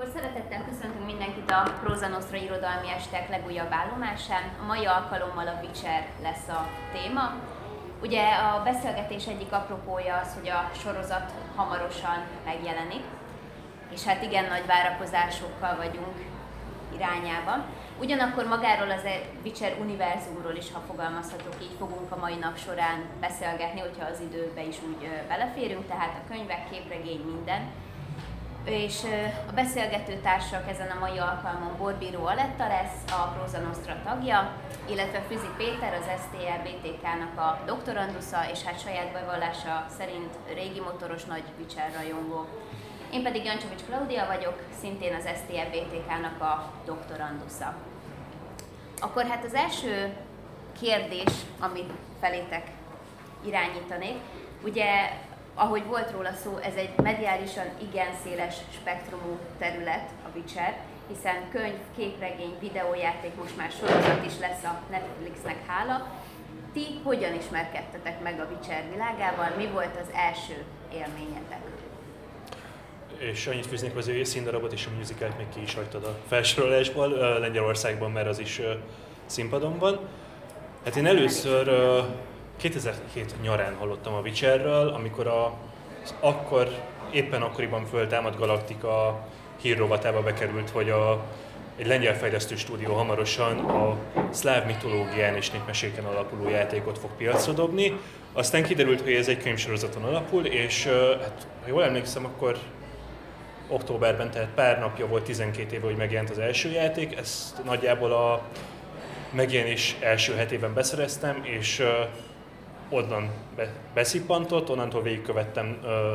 Akkor szeretettel köszöntünk mindenkit a Próza Nostra irodalmi estek legújabb állomásán. A mai alkalommal a Witcher lesz a téma. Ugye a beszélgetés egyik apropója az, hogy a sorozat hamarosan megjelenik, és hát igen nagy várakozásokkal vagyunk irányában. Ugyanakkor magáról az Witcher univerzumról is, ha fogalmazhatok így, fogunk a mai nap során beszélgetni, hogyha az időbe is úgy beleférünk, tehát a könyvek, képregény, minden és a beszélgető társak ezen a mai alkalmon Borbíró Aletta lesz, a Próza Nostra tagja, illetve Füzi Péter, az STR BTK-nak a doktorandusza, és hát saját bevallása szerint régi motoros nagy Witcher rajongó. Én pedig Jancsovics Klaudia vagyok, szintén az STR BTK-nak a doktorandusza. Akkor hát az első kérdés, amit felétek irányítanék, ugye ahogy volt róla szó, ez egy mediálisan igen széles spektrumú terület, a Witcher, hiszen könyv, képregény, videójáték, most már sorozat is lesz a Netflixnek hála. Ti hogyan ismerkedtetek meg a Witcher világával? Mi volt az első élményetek? És annyit fűznék hozzá, hogy a színdarabot és a musicalt még ki is hagytad a felsorolásból, Lengyelországban, mert az is színpadon van. Hát én először 2007 nyarán hallottam a Witcherről, amikor a, akkor éppen akkoriban föltámad Galaktika hírrovatába bekerült, hogy a, egy lengyel fejlesztő stúdió hamarosan a szláv mitológián és népmeséken alapuló játékot fog piacra dobni. Aztán kiderült, hogy ez egy könyvsorozaton alapul, és hát, ha jól emlékszem, akkor októberben, tehát pár napja volt 12 éve, hogy megjelent az első játék, ezt nagyjából a megjelenés első hetében beszereztem, és onnan be, beszippantott, onnantól végigkövettem ö,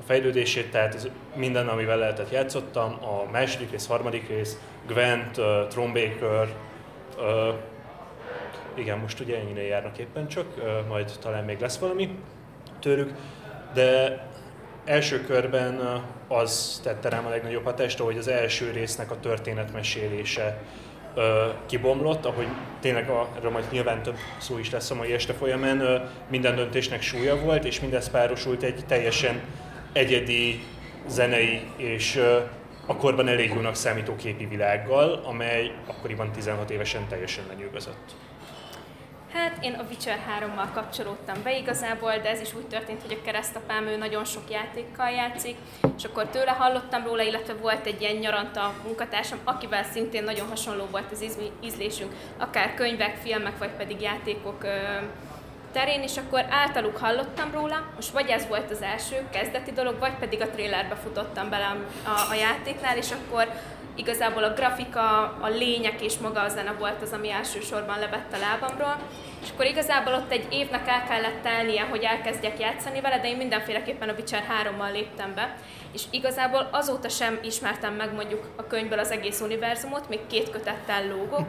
a fejlődését, tehát ez minden, amivel lehetett játszottam, a második rész, harmadik rész, Gwent, uh, Baker, uh, igen, most ugye ennyire járnak éppen csak, uh, majd talán még lesz valami tőlük, de első körben az tette rám a legnagyobb hatást, hogy az első résznek a történetmesélése kibomlott, ahogy tényleg a, erről majd nyilván több szó is lesz a mai este folyamán, minden döntésnek súlya volt, és mindez párosult egy teljesen egyedi zenei és akkorban elég jónak számító képi világgal, amely akkoriban 16 évesen teljesen lenyűgözött. Hát én a Witcher 3-mal kapcsolódtam be igazából, de ez is úgy történt, hogy a keresztapám ő nagyon sok játékkal játszik, és akkor tőle hallottam róla, illetve volt egy ilyen nyaranta munkatársam, akivel szintén nagyon hasonló volt az ízlésünk, akár könyvek, filmek, vagy pedig játékok terén, és akkor általuk hallottam róla, most vagy ez volt az első kezdeti dolog, vagy pedig a trailerbe futottam bele a, a játéknál, és akkor igazából a grafika, a lények és maga a zene volt az, ami elsősorban levett a lábamról. És akkor igazából ott egy évnek el kellett telnie, hogy elkezdjek játszani vele, de én mindenféleképpen a Witcher 3-mal léptem be. És igazából azóta sem ismertem meg mondjuk a könyvből az egész univerzumot, még két kötettel lógok,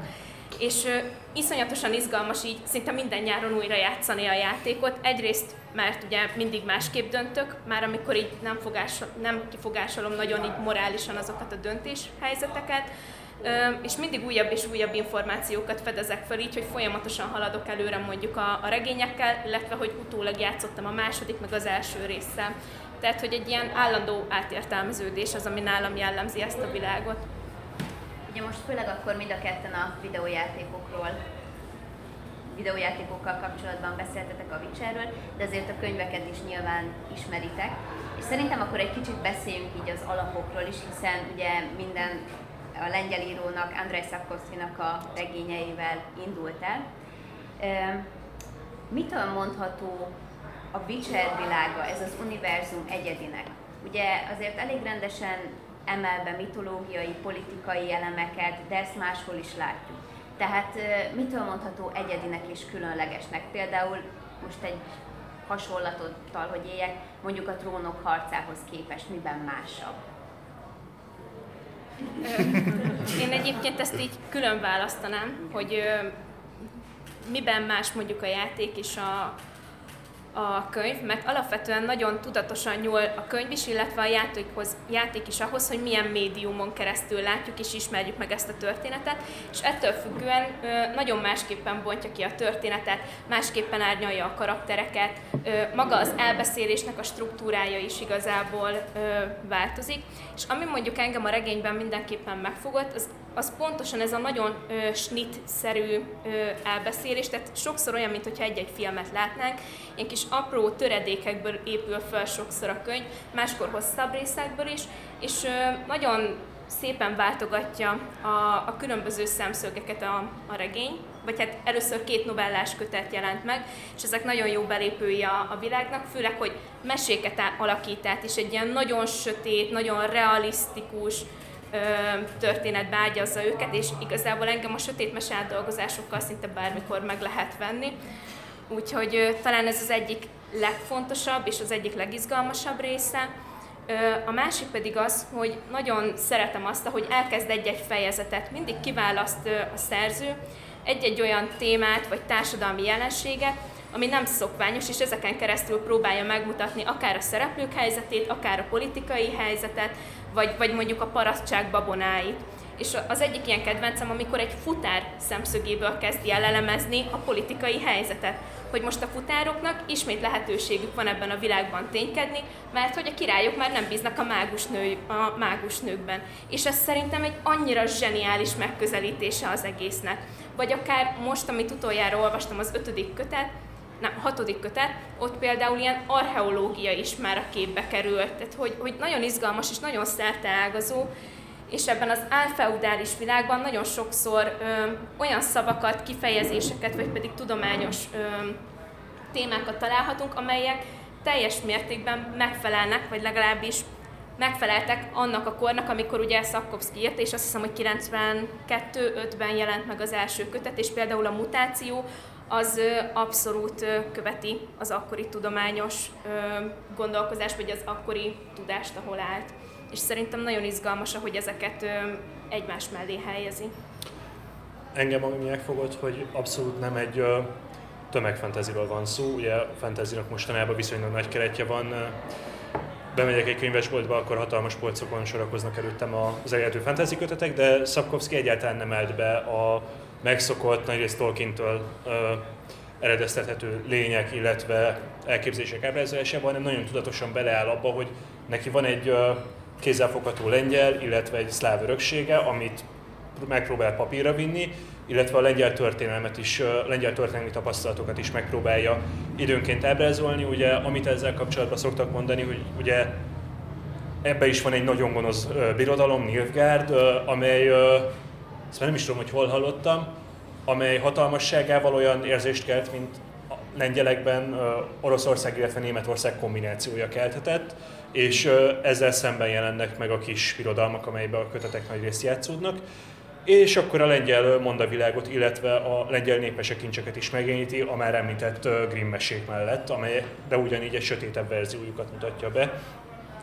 és iszonyatosan izgalmas így szinte minden nyáron újra játszani a játékot. Egyrészt, mert ugye mindig másképp döntök, már amikor így nem, fogásol, nem kifogásolom nagyon így morálisan azokat a döntéshelyzeteket, és mindig újabb és újabb információkat fedezek fel, így, hogy folyamatosan haladok előre mondjuk a, a regényekkel, illetve hogy utólag játszottam a második, meg az első résszel. Tehát, hogy egy ilyen állandó átértelmeződés az, ami nálam jellemzi ezt a világot. Ugye most főleg akkor mind a ketten a videójátékokról videójátékokkal kapcsolatban beszéltetek a Witcherről, de azért a könyveket is nyilván ismeritek. És szerintem akkor egy kicsit beszéljünk így az alapokról is, hiszen ugye minden a lengyel írónak, Andrzej Sapkowski-nak a regényeivel indult el. Mitől mondható a Witcher világa, ez az univerzum egyedinek? Ugye azért elég rendesen emel be mitológiai, politikai elemeket, de ezt máshol is látjuk. Tehát mitől mondható egyedinek és különlegesnek? Például most egy hasonlatottal, hogy éljek, mondjuk a trónok harcához képest miben másabb? Én egyébként ezt így külön választanám, hogy miben más mondjuk a játék és a, a könyv, mert alapvetően nagyon tudatosan nyúl a könyv is, illetve a játékhoz, játék is ahhoz, hogy milyen médiumon keresztül látjuk és ismerjük meg ezt a történetet, és ettől függően nagyon másképpen bontja ki a történetet, másképpen árnyalja a karaktereket, maga az elbeszélésnek a struktúrája is igazából változik, és ami mondjuk engem a regényben mindenképpen megfogott, az az pontosan ez a nagyon ö, snit-szerű ö, elbeszélés, tehát sokszor olyan, mintha egy-egy filmet látnánk, ilyen kis apró töredékekből épül fel sokszor a könyv, máskor hosszabb részekből is, és ö, nagyon szépen váltogatja a, a különböző szemszögeket a, a regény, vagy hát először két novellás kötet jelent meg, és ezek nagyon jó belépői a, a világnak, főleg, hogy meséket alakít át, és egy ilyen nagyon sötét, nagyon realisztikus, történetbe ágyazza őket, és igazából engem a sötét mesát dolgozásokkal szinte bármikor meg lehet venni. Úgyhogy talán ez az egyik legfontosabb és az egyik legizgalmasabb része. A másik pedig az, hogy nagyon szeretem azt, hogy elkezd egy-egy fejezetet, mindig kiválaszt a szerző egy-egy olyan témát vagy társadalmi jelenséget, ami nem szokványos, és ezeken keresztül próbálja megmutatni akár a szereplők helyzetét, akár a politikai helyzetet, vagy, vagy mondjuk a parasztság babonáit. És az egyik ilyen kedvencem, amikor egy futár szemszögéből kezdi el elemezni a politikai helyzetet. Hogy most a futároknak ismét lehetőségük van ebben a világban ténykedni, mert hogy a királyok már nem bíznak a mágus, nő, a mágus nőkben. És ez szerintem egy annyira zseniális megközelítése az egésznek. Vagy akár most, amit utoljára olvastam, az ötödik kötet, nem, hatodik kötet, ott például ilyen archeológia is már a képbe került, tehát hogy, hogy nagyon izgalmas és nagyon ágazó, és ebben az álfeudális világban nagyon sokszor ö, olyan szavakat, kifejezéseket, vagy pedig tudományos ö, témákat találhatunk, amelyek teljes mértékben megfelelnek, vagy legalábbis megfeleltek annak a kornak, amikor ugye Szakkovszki írt, és azt hiszem, hogy 92-5-ben jelent meg az első kötet, és például a mutáció az abszolút követi az akkori tudományos gondolkozást, vagy az akkori tudást, ahol állt. És szerintem nagyon izgalmas, hogy ezeket egymás mellé helyezi. Engem ami megfogott, hogy abszolút nem egy tömegfantáziról van szó, ugye a fantázinak mostanában viszonylag nagy keretje van, bemegyek egy könyvesboltba, akkor hatalmas polcokon sorakoznak előttem az eredető fantasy kötetek, de Szapkovszki egyáltalán nem elt be a megszokott, nagyrészt Tolkien-től eredeztethető lények, illetve elképzések ábrázolásában, hanem nagyon tudatosan beleáll abba, hogy neki van egy kézzelfogható lengyel, illetve egy szláv öröksége, amit megpróbál papírra vinni, illetve a lengyel történelmet is, lengyel történelmi tapasztalatokat is megpróbálja időnként ábrázolni. Ugye, amit ezzel kapcsolatban szoktak mondani, hogy ugye ebbe is van egy nagyon gonosz birodalom, Nilfgaard, amely ezt már nem is tudom, hogy hol hallottam, amely hatalmasságával olyan érzést kelt, mint a lengyelekben Oroszország, illetve Németország kombinációja kelthetett, és ezzel szemben jelennek meg a kis birodalmak, amelyben a kötetek nagy részt játszódnak. És akkor a lengyel mondavilágot, illetve a lengyel népesek kincseket is megjeleníti a már említett Grimm mesék mellett, amely de ugyanígy egy sötétebb verziójukat mutatja be.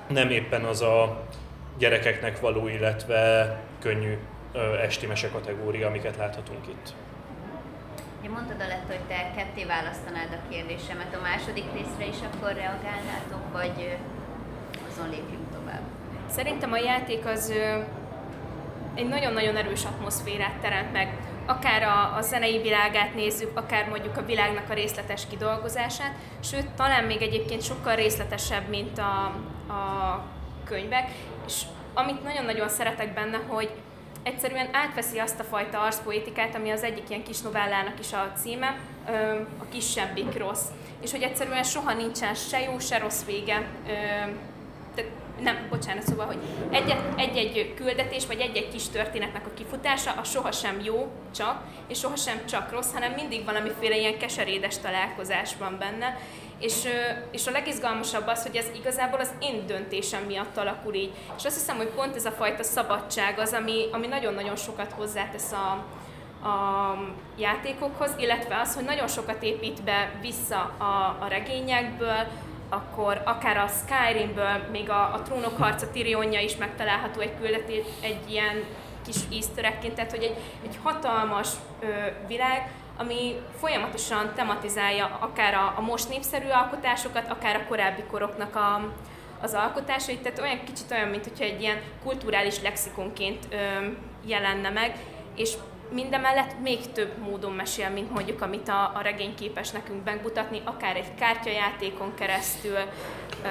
Nem éppen az a gyerekeknek való, illetve könnyű esti mese kategória, amiket láthatunk itt. Ja, mondtad Alett, hogy te ketté választanád a kérdésemet, a második részre is akkor reagálnátok, vagy azon lépjünk tovább? Szerintem a játék az egy nagyon-nagyon erős atmoszférát teremt meg. Akár a, a zenei világát nézzük, akár mondjuk a világnak a részletes kidolgozását, sőt, talán még egyébként sokkal részletesebb, mint a, a könyvek, és amit nagyon-nagyon szeretek benne, hogy egyszerűen átveszi azt a fajta arszpoétikát, ami az egyik ilyen kis novellának is a címe, a kisebbik rossz. És hogy egyszerűen soha nincsen se jó, se rossz vége. Tehát nem, bocsánat, szóval, hogy egy-egy küldetés, vagy egy-egy kis történetnek a kifutása, a sohasem jó csak, és sohasem csak rossz, hanem mindig valamiféle ilyen keserédes találkozás van benne, és, és a legizgalmasabb az, hogy ez igazából az én döntésem miatt alakul így. És azt hiszem, hogy pont ez a fajta szabadság az, ami, ami nagyon-nagyon sokat hozzátesz a, a játékokhoz, illetve az, hogy nagyon sokat épít be vissza a, a regényekből, akkor akár a Skyrimből, még a, a Trónok harca Tyrionja is megtalálható egy küldetés, egy ilyen kis easter tehát hogy egy, egy hatalmas ö, világ, ami folyamatosan tematizálja akár a, a most népszerű alkotásokat, akár a korábbi koroknak a, az alkotásait, tehát olyan kicsit olyan, mint hogyha egy ilyen kulturális lexikonként ö, jelenne meg, és mindemellett még több módon mesél, mint mondjuk, amit a, a regény képes nekünk megmutatni, akár egy kártyajátékon keresztül, ö,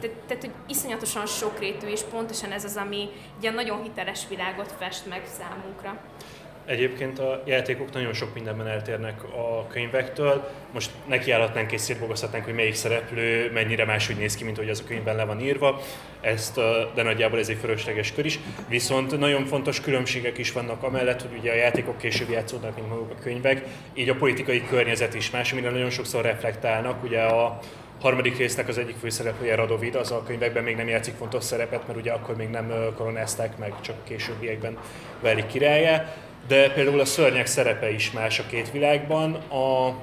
tehát, tehát, hogy iszonyatosan sokrétű, és pontosan ez az, ami egy ilyen nagyon hiteles világot fest meg számunkra. Egyébként a játékok nagyon sok mindenben eltérnek a könyvektől. Most nekiállhatnánk és szétbogozhatnánk, hogy melyik szereplő mennyire máshogy néz ki, mint hogy az a könyvben le van írva. Ezt, de nagyjából ez egy fölösleges kör is. Viszont nagyon fontos különbségek is vannak amellett, hogy ugye a játékok később játszódnak, mint maguk a könyvek, így a politikai környezet is más, amire nagyon sokszor reflektálnak. Ugye a harmadik résznek az egyik főszereplője Radovid, az a könyvekben még nem játszik fontos szerepet, mert ugye akkor még nem koronázták meg, csak későbbiekben válik királyá de például a szörnyek szerepe is más a két világban. A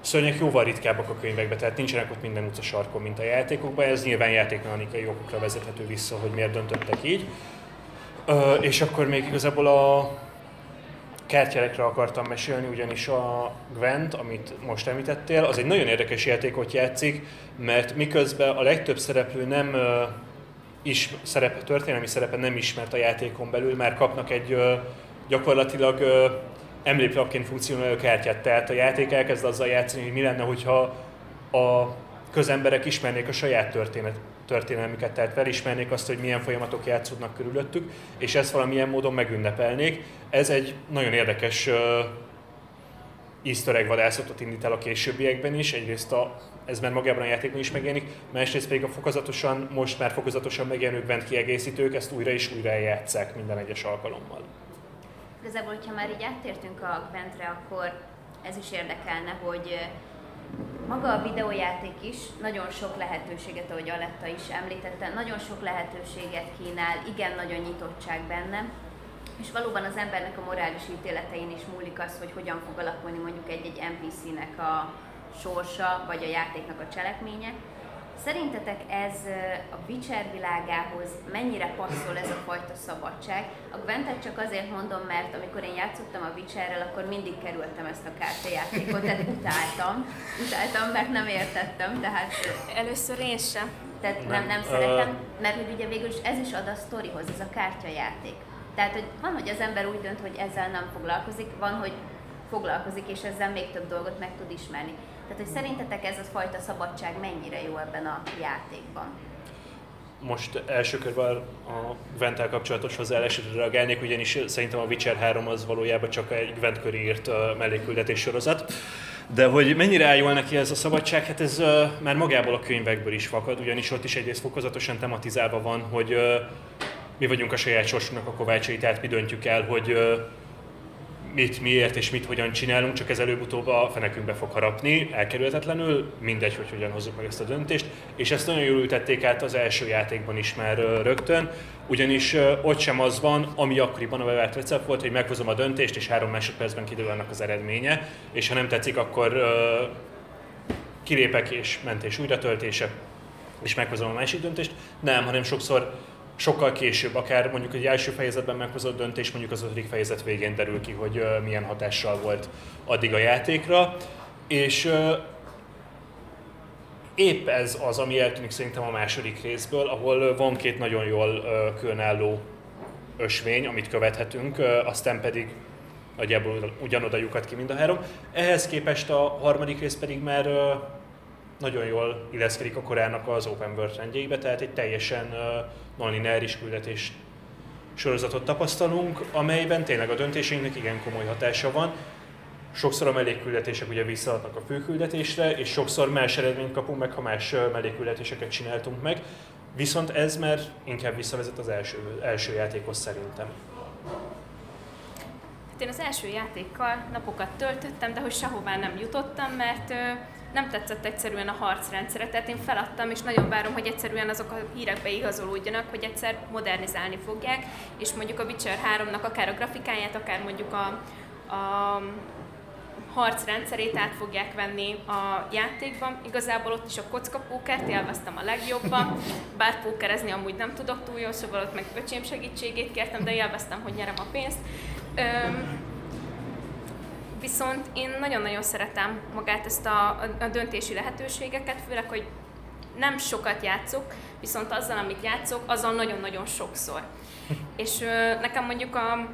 szörnyek jóval ritkábbak a könyvekben, tehát nincsenek ott minden utca sarkon, mint a játékokban. Ez nyilván játékmechanikai okokra vezethető vissza, hogy miért döntöttek így. Ö, és akkor még igazából a kártyárekre akartam mesélni, ugyanis a Gwent, amit most említettél, az egy nagyon érdekes játékot játszik, mert miközben a legtöbb szereplő nem is szerep, történelmi szerepe nem ismert a játékon belül, már kapnak egy gyakorlatilag ö, emléklapként funkcionáló kártyát. Tehát a játék elkezd azzal játszani, hogy mi lenne, hogyha a közemberek ismernék a saját történet, történelmüket, tehát felismernék azt, hogy milyen folyamatok játszódnak körülöttük, és ezt valamilyen módon megünnepelnék. Ez egy nagyon érdekes uh, easter egg vadászatot indít el a későbbiekben is. Egyrészt a, ez már magában a játékban is megjelenik, másrészt pedig a fokozatosan, most már fokozatosan megjelenő kiegészítők ezt újra és újra játszák minden egyes alkalommal. Igazából, hogyha már így áttértünk a Gwentre, akkor ez is érdekelne, hogy maga a videójáték is nagyon sok lehetőséget, ahogy Aletta is említette, nagyon sok lehetőséget kínál, igen nagyon nyitottság benne, és valóban az embernek a morális ítéletein is múlik az, hogy hogyan fog alakulni mondjuk egy-egy NPC-nek a sorsa, vagy a játéknak a cselekménye. Szerintetek ez a Witcher világához mennyire passzol ez a fajta szabadság? A Gwentet csak azért mondom, mert amikor én játszottam a Witcherrel, akkor mindig kerültem ezt a kártyajátékot, tehát utáltam. Utáltam, mert nem értettem, tehát... Először én sem. Tehát nem, nem szeretem, mert hogy ugye végül is ez is ad a sztorihoz, ez a kártyajáték. Tehát, hogy van, hogy az ember úgy dönt, hogy ezzel nem foglalkozik, van, hogy foglalkozik, és ezzel még több dolgot meg tud ismerni. Tehát, hogy szerintetek ez a fajta szabadság mennyire jó ebben a játékban? Most első körben a Gwentel kapcsolatos hozzáállásra reagálnék, ugyanis szerintem a Witcher 3 az valójában csak egy Gwent köré írt melléküldetés sorozat. De hogy mennyire áll jól neki ez a szabadság, hát ez uh, már magából a könyvekből is fakad, ugyanis ott is egyrészt fokozatosan tematizálva van, hogy uh, mi vagyunk a saját sorsunknak a kovácsai, tehát mi döntjük el, hogy uh, mit, miért és mit hogyan csinálunk, csak ez előbb-utóbb a fenekünkbe fog harapni, elkerülhetetlenül, mindegy, hogy hogyan hozzuk meg ezt a döntést, és ezt nagyon jól ültették át az első játékban is már rögtön, ugyanis ott sem az van, ami akkoriban a bevált recept volt, hogy meghozom a döntést, és három másodpercben kiderül annak az eredménye, és ha nem tetszik, akkor kilépek és mentés újratöltése, és meghozom a másik döntést. Nem, hanem sokszor sokkal később, akár mondjuk egy első fejezetben meghozott döntés, mondjuk az ötödik fejezet végén derül ki, hogy milyen hatással volt addig a játékra. És épp ez az, ami eltűnik szerintem a második részből, ahol van két nagyon jól különálló ösvény, amit követhetünk, aztán pedig nagyjából ugyanoda lyukat ki mind a három. Ehhez képest a harmadik rész pedig már nagyon jól illeszkedik a korának az open world rendjeibe, tehát egy teljesen non-lineáris küldetés sorozatot tapasztalunk, amelyben tényleg a döntéseinknek igen komoly hatása van. Sokszor a mellékküldetések ugye visszaadnak a főküldetésre, és sokszor más eredményt kapunk meg, ha más mellékküldetéseket csináltunk meg. Viszont ez már inkább visszavezet az első, első játékhoz szerintem. Hát én az első játékkal napokat töltöttem, de hogy sehová nem jutottam, mert nem tetszett egyszerűen a harcrendszere, tehát én feladtam, és nagyon várom, hogy egyszerűen azok a hírek beigazolódjanak, hogy egyszer modernizálni fogják, és mondjuk a Witcher 3-nak akár a grafikáját, akár mondjuk a, a harcrendszerét át fogják venni a játékban. Igazából ott is a kockapókert élveztem a legjobban, bár pókerezni amúgy nem tudok túl jól, szóval ott meg öcsém segítségét kértem, de élveztem, hogy nyerem a pénzt. Öm, Viszont én nagyon-nagyon szeretem magát ezt a, a döntési lehetőségeket, főleg, hogy nem sokat játszok, viszont azzal, amit játszok, azon nagyon-nagyon sokszor. És ö, nekem mondjuk a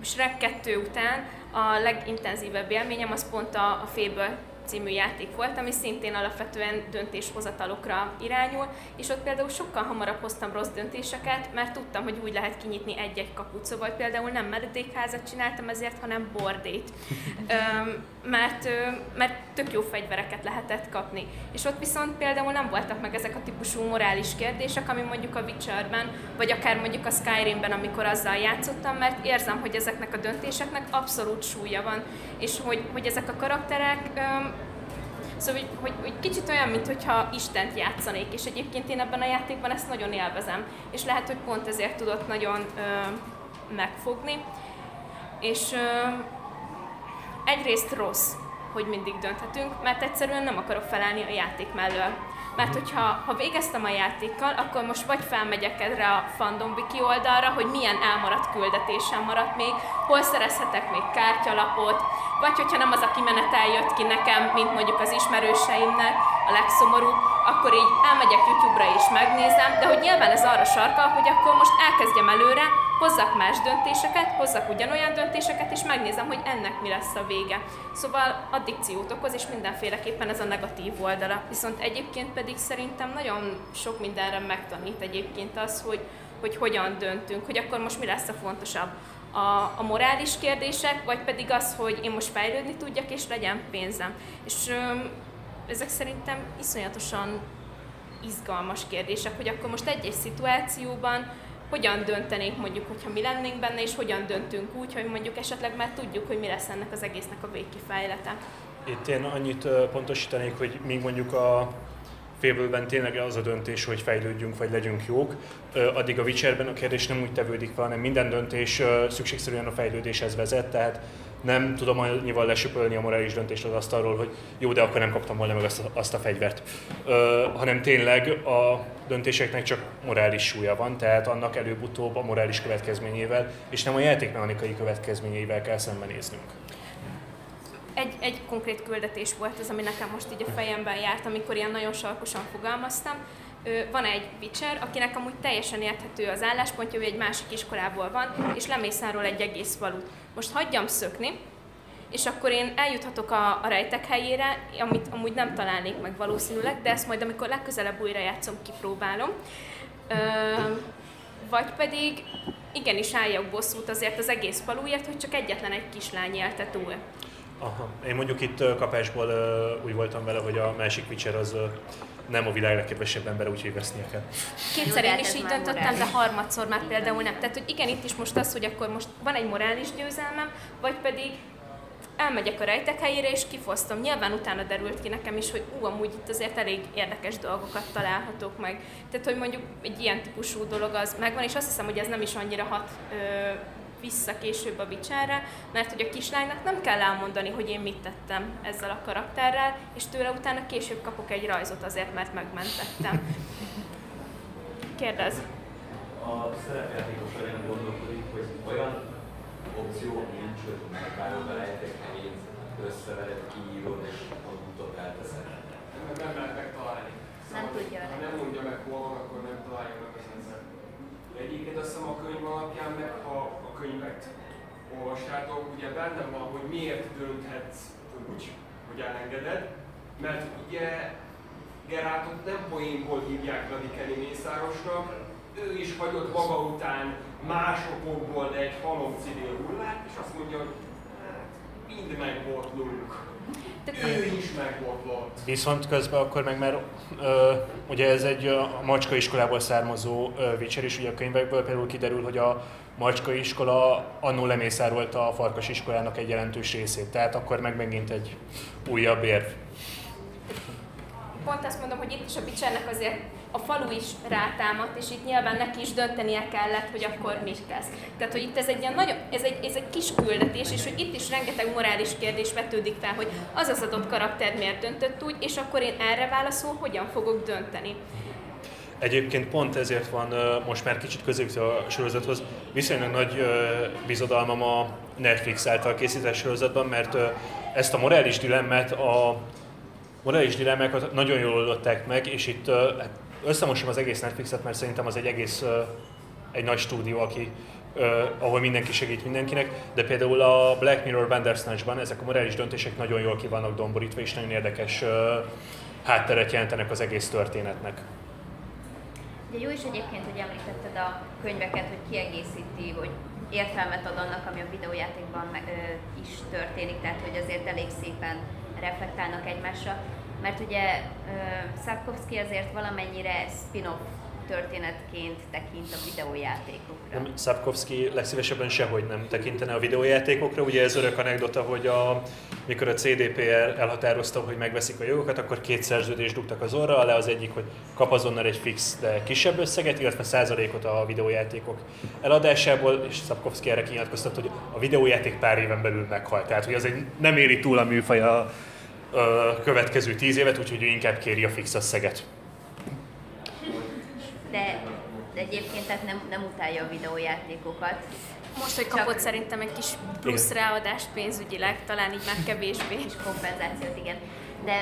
Shrek 2 után a legintenzívebb élményem az pont a, a Fable című játék volt, ami szintén alapvetően döntéshozatalokra irányul, és ott például sokkal hamarabb hoztam rossz döntéseket, mert tudtam, hogy úgy lehet kinyitni egy-egy kaput, szóval például nem mededékházat csináltam ezért, hanem bordét, mert, mert tök jó fegyvereket lehetett kapni. És ott viszont például nem voltak meg ezek a típusú morális kérdések, ami mondjuk a Witcherben, vagy akár mondjuk a Skyrimben, amikor azzal játszottam, mert érzem, hogy ezeknek a döntéseknek abszolút súlya van, és hogy, hogy ezek a karakterek Szóval, hogy, hogy, hogy kicsit olyan, mintha Istent játszanék, és egyébként én ebben a játékban ezt nagyon élvezem, és lehet, hogy pont ezért tudott nagyon ö, megfogni. És ö, egyrészt rossz, hogy mindig dönthetünk, mert egyszerűen nem akarok felállni a játék mellől. Mert hogyha ha végeztem a játékkal, akkor most vagy felmegyek erre a fandom wiki oldalra, hogy milyen elmaradt küldetésem maradt még, hol szerezhetek még kártyalapot, vagy hogyha nem az a kimenetel jött ki nekem, mint mondjuk az ismerőseimnek, a legszomorúbb, akkor így elmegyek YouTube-ra és megnézem, de hogy nyilván ez arra sarkal, hogy akkor most elkezdjem előre, hozzak más döntéseket, hozzak ugyanolyan döntéseket, és megnézem, hogy ennek mi lesz a vége. Szóval addikciót okoz, és mindenféleképpen ez a negatív oldala. Viszont egyébként pedig szerintem nagyon sok mindenre megtanít egyébként az, hogy, hogy hogyan döntünk, hogy akkor most mi lesz a fontosabb. A, a morális kérdések, vagy pedig az, hogy én most fejlődni tudjak, és legyen pénzem. És ezek szerintem iszonyatosan izgalmas kérdések, hogy akkor most egy-egy szituációban hogyan döntenénk mondjuk, hogyha mi lennénk benne, és hogyan döntünk úgy, hogy mondjuk esetleg már tudjuk, hogy mi lesz ennek az egésznek a végkifejlete. Itt én annyit pontosítanék, hogy még mondjuk a fable tényleg az a döntés, hogy fejlődjünk, vagy legyünk jók, addig a Witcherben a kérdés nem úgy tevődik fel, hanem minden döntés szükségszerűen a fejlődéshez vezet, tehát nem tudom annyival lesöpölni a morális döntést az asztalról, hogy jó, de akkor nem kaptam volna meg azt a, azt a fegyvert. Ö, hanem tényleg a döntéseknek csak morális súlya van, tehát annak előbb-utóbb a morális következményével, és nem a játékmechanikai következményeivel kell szembenéznünk. Egy, egy konkrét küldetés volt ez, ami nekem most így a fejemben járt, amikor ilyen nagyon sarkosan fogalmaztam. Van egy Witcher, akinek amúgy teljesen érthető az álláspontja, hogy egy másik iskolából van, és lemészáról egy egész valut most hagyjam szökni, és akkor én eljuthatok a, a rejtek helyére, amit amúgy nem találnék meg valószínűleg, de ezt majd amikor legközelebb újra játszom, kipróbálom. Ö, vagy pedig igenis álljak bosszút azért az egész falúért, hogy csak egyetlen egy kislány élte túl. Aha. Én mondjuk itt kapásból úgy voltam vele, hogy a másik Witcher az nem a világ legkedvesebb ember, úgyhogy vesznie kell. Kétszer én is így döntöttem, de harmadszor már például nem. Tehát, hogy igen, itt is most az, hogy akkor most van egy morális győzelmem, vagy pedig elmegyek a rejtek helyére és kifosztom. Nyilván utána derült ki nekem is, hogy ú, amúgy itt azért elég érdekes dolgokat találhatok meg. Tehát, hogy mondjuk egy ilyen típusú dolog az megvan, és azt hiszem, hogy ez nem is annyira hat ö, vissza később a bicsára, mert hogy a kislánynak nem kell elmondani, hogy én mit tettem ezzel a karakterrel, és tőle utána később kapok egy rajzot azért, mert megmentettem. Kérdez. A szerepjátékos olyan gondolkodik, hogy olyan opció nincs, hogy megvárod a rejtékhelyen, összevered, kiírod és utóbb elteszed. Nem lehet megtalálni. Nem tudja. Ha nem mondja meg hol van, akkor nem találja meg az ember. Egyébként azt hiszem a könyv alapján meg, ha könyvet olvassátok, ugye benne van, hogy miért dönthetsz úgy, hogy elengeded, mert ugye Gerátot nem poénból hívják Radikeli Mészárosnak, ő is hagyott maga után másokból egy halom civil hullát, és azt mondja, hogy hát, mind megbotlunk. Ő is megbotlott. Viszont közben akkor meg már, ö, ugye ez egy a macska iskolából származó ö, Witcher, és ugye a könyvekből például kiderül, hogy a Macska iskola annó lemészárolta a Farkas iskolának egy jelentős részét, tehát akkor meg megint egy újabb érv. Pont azt mondom, hogy itt is a Bicsernek azért a falu is rátámadt, és itt nyilván neki is döntenie kellett, hogy akkor mit tesz. Tehát, hogy itt ez egy, ilyen nagyon, ez egy, ez egy kis küldetés, és hogy itt is rengeteg morális kérdés vetődik fel, hogy az az adott karakter miért döntött úgy, és akkor én erre válaszol, hogyan fogok dönteni. Egyébként pont ezért van most már kicsit középítő a sorozathoz viszonylag nagy bizodalmam a Netflix által készített sorozatban, mert ezt a morális dilemmát, a morális dilemmákat nagyon jól oldották meg, és itt hát összemosom az egész Netflixet, mert szerintem az egy egész egy nagy stúdió, aki ahol mindenki segít mindenkinek, de például a Black Mirror Bandersnatch-ban ezek a morális döntések nagyon jól ki vannak domborítva, és nagyon érdekes uh, hátteret jelentenek az egész történetnek. Ugye jó is egyébként, hogy említetted a könyveket, hogy kiegészíti, hogy értelmet ad annak, ami a videójátékban is történik, tehát hogy azért elég szépen reflektálnak egymásra. Mert ugye Szapkovszki azért valamennyire spin-off történetként tekint a videójátékokra. Nem, Szapkovszki legszívesebben sehogy nem tekintene a videójátékokra. Ugye ez örök anekdota, hogy a, mikor a CDPR elhatározta, hogy megveszik a jogokat, akkor két szerződést dugtak az orra alá. Az egyik, hogy kap azonnal egy fix, de kisebb összeget, illetve százalékot a videójátékok eladásából, és Szapkovszki erre kinyilatkoztat, hogy a videójáték pár éven belül meghalt. Tehát, hogy az egy nem éri túl a műfaj a, a következő tíz évet, úgyhogy ő inkább kéri a fix összeget de, de egyébként tehát nem, nem utálja a videójátékokat. Most, hogy kapott Csak... szerintem egy kis plusz ráadást pénzügyileg, talán így már kevésbé. Kis kompenzációt, igen. De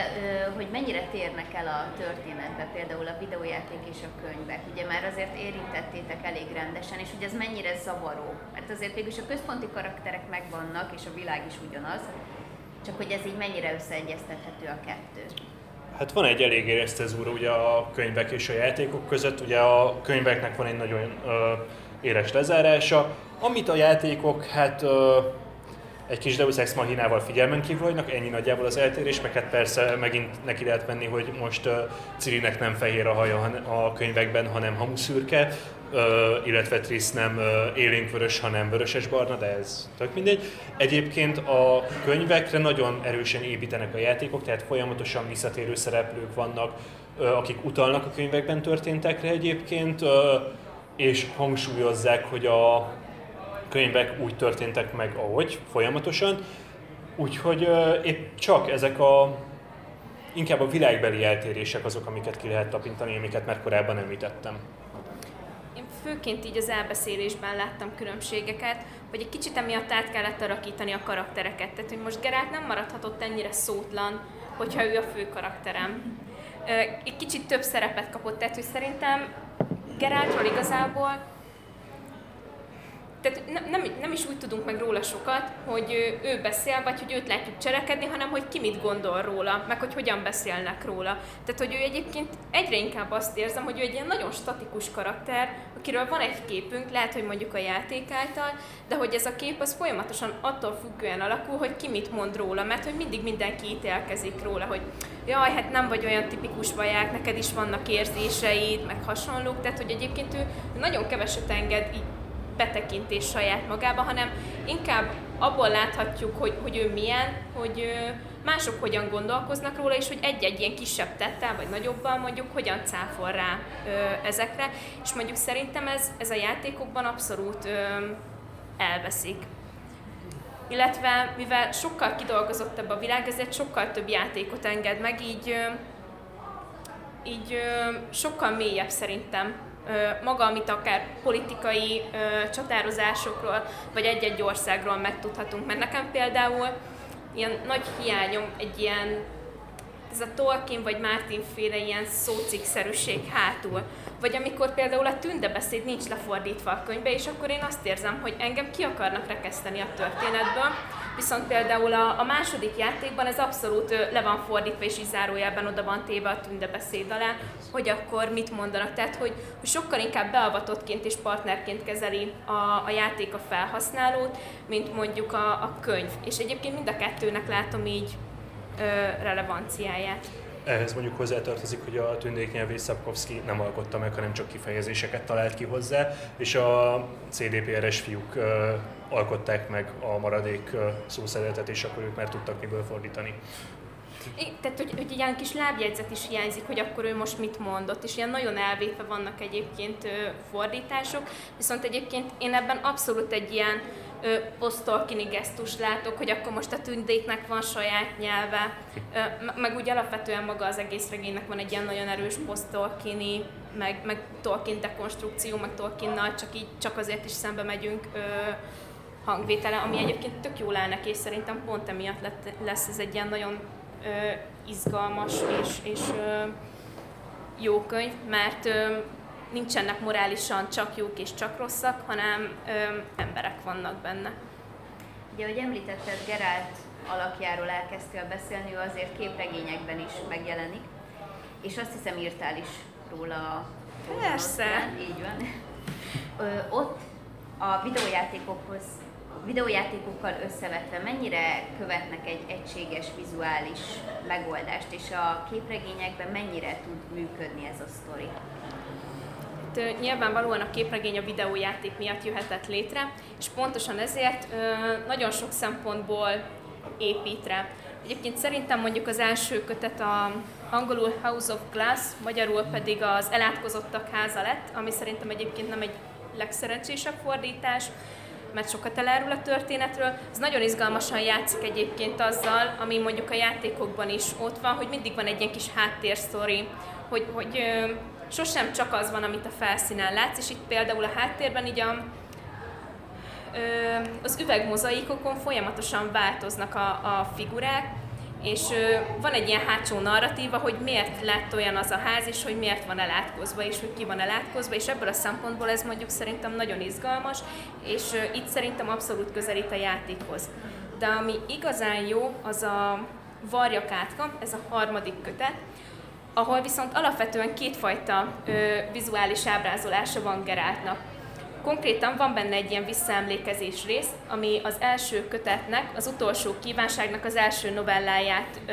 hogy mennyire térnek el a történetbe, például a videójáték és a könyvek? Ugye már azért érintettétek elég rendesen, és hogy ez mennyire zavaró? Mert azért végül a központi karakterek megvannak, és a világ is ugyanaz, csak hogy ez így mennyire összeegyeztethető a kettő? Hát van egy elég éreztezúra ugye a könyvek és a játékok között. Ugye a könyveknek van egy nagyon ö, éles lezárása, amit a játékok, hát ö, egy kis Deus Ex Machinával figyelmen kívül hagynak, ennyi nagyjából az eltérés, meg hát persze megint neki lehet menni, hogy most uh, Cirinek nem fehér a haja a könyvekben, hanem hamuszürke, uh, illetve Trisz nem uh, élénkvörös, hanem vöröses-barna, de ez tök mindegy. Egyébként a könyvekre nagyon erősen építenek a játékok, tehát folyamatosan visszatérő szereplők vannak, uh, akik utalnak a könyvekben történtekre egyébként, és hangsúlyozzák, hogy a könyvek úgy történtek meg, ahogy, folyamatosan. Úgyhogy épp csak ezek a inkább a világbeli eltérések azok, amiket ki lehet tapintani, amiket már korábban említettem. Én főként így az elbeszélésben láttam különbségeket, hogy egy kicsit emiatt át kellett alakítani a karaktereket. Tehát, hogy most Gerát nem maradhatott ennyire szótlan, hogyha ő a fő karakterem. Egy kicsit több szerepet kapott, tehát hogy szerintem Geráltról igazából tehát nem, nem, nem is úgy tudunk meg róla sokat, hogy ő beszél, vagy hogy őt látjuk cselekedni, hanem hogy ki mit gondol róla, meg hogy hogyan beszélnek róla. Tehát, hogy ő egyébként egyre inkább azt érzem, hogy ő egy ilyen nagyon statikus karakter, akiről van egy képünk, lehet, hogy mondjuk a játék által, de hogy ez a kép az folyamatosan attól függően alakul, hogy ki mit mond róla, mert hogy mindig mindenki ítélkezik róla, hogy jaj, hát nem vagy olyan tipikus vaják, neked is vannak érzéseid, meg hasonlók, tehát hogy egyébként ő nagyon keveset enged így betekintés saját magába, hanem inkább abból láthatjuk, hogy, hogy ő milyen, hogy mások hogyan gondolkoznak róla, és hogy egy-egy ilyen kisebb tettel, vagy nagyobban mondjuk hogyan cáfol rá ö, ezekre, és mondjuk szerintem ez, ez a játékokban abszolút ö, elveszik. Illetve mivel sokkal kidolgozottabb a világ, ezért sokkal több játékot enged meg, így, ö, így ö, sokkal mélyebb szerintem maga, amit akár politikai csatározásokról, vagy egy-egy országról megtudhatunk. Mert nekem például ilyen nagy hiányom egy ilyen ez a Tolkien vagy Martin féle ilyen szócikszerűség hátul. Vagy amikor például a tündebeszéd nincs lefordítva a könyvbe, és akkor én azt érzem, hogy engem ki akarnak rekeszteni a történetből, viszont például a, a második játékban ez abszolút le van fordítva, és így zárójelben oda van téve a tündebeszéd alá, hogy akkor mit mondanak. Tehát, hogy, hogy sokkal inkább beavatottként és partnerként kezeli a, a játék a felhasználót, mint mondjuk a, a könyv. És egyébként mind a kettőnek látom így ö, relevanciáját. Ehhez mondjuk hozzátartozik, hogy a tündéknyelvész Szapkovszki nem alkotta meg, hanem csak kifejezéseket talált ki hozzá, és a CDPR-es fiúk alkották meg a maradék szószeretet, és akkor ők már tudtak miből fordítani. É, tehát, hogy, hogy ilyen kis lábjegyzet is hiányzik, hogy akkor ő most mit mondott, és ilyen nagyon elvétve vannak egyébként fordítások, viszont egyébként én ebben abszolút egy ilyen posztolkini gesztus látok, hogy akkor most a tündéknek van saját nyelve, ö, meg úgy alapvetően maga az egész regénynek van egy ilyen nagyon erős posztolkini meg, meg Tolkien dekonstrukció, meg Tolkiennal csak így, csak azért is szembe megyünk ö, hangvétele, ami egyébként tök jól áll neki, és szerintem pont emiatt lett, lesz ez egy ilyen nagyon ö, izgalmas és, és ö, jó könyv, mert ö, nincsenek morálisan csak jók és csak rosszak, hanem ö, emberek vannak benne. Ugye, ahogy említetted, Gerált alakjáról elkezdtél beszélni, ő azért képregényekben is megjelenik, és azt hiszem írtál is róla a Persze. így van. Ö, ott a videójátékokhoz videójátékokkal összevetve mennyire követnek egy egységes vizuális megoldást, és a képregényekben mennyire tud működni ez a sztori? Itt, nyilvánvalóan a képregény a videójáték miatt jöhetett létre, és pontosan ezért nagyon sok szempontból épít rá. Egyébként szerintem mondjuk az első kötet a angolul House of Glass, magyarul pedig az Elátkozottak háza lett, ami szerintem egyébként nem egy legszerencsésebb fordítás, mert sokat elárul a történetről. Ez nagyon izgalmasan játszik egyébként azzal, ami mondjuk a játékokban is ott van, hogy mindig van egy ilyen kis háttérsztori, hogy, hogy sosem csak az van, amit a felszínen látsz, és itt például a háttérben így a, ö, az üvegmozaikokon folyamatosan változnak a, a figurák, és ö, van egy ilyen hátsó narratíva, hogy miért lett olyan az a ház, és hogy miért van elátkozva, és hogy ki van elátkozva, és ebből a szempontból ez mondjuk szerintem nagyon izgalmas, és ö, itt szerintem abszolút közelít a játékhoz. De ami igazán jó, az a varjakátka, ez a harmadik kötet, ahol viszont alapvetően kétfajta ö, vizuális ábrázolása van Geráltnak. Konkrétan van benne egy ilyen visszaemlékezés rész, ami az első kötetnek, az utolsó kívánságnak az első novelláját ö,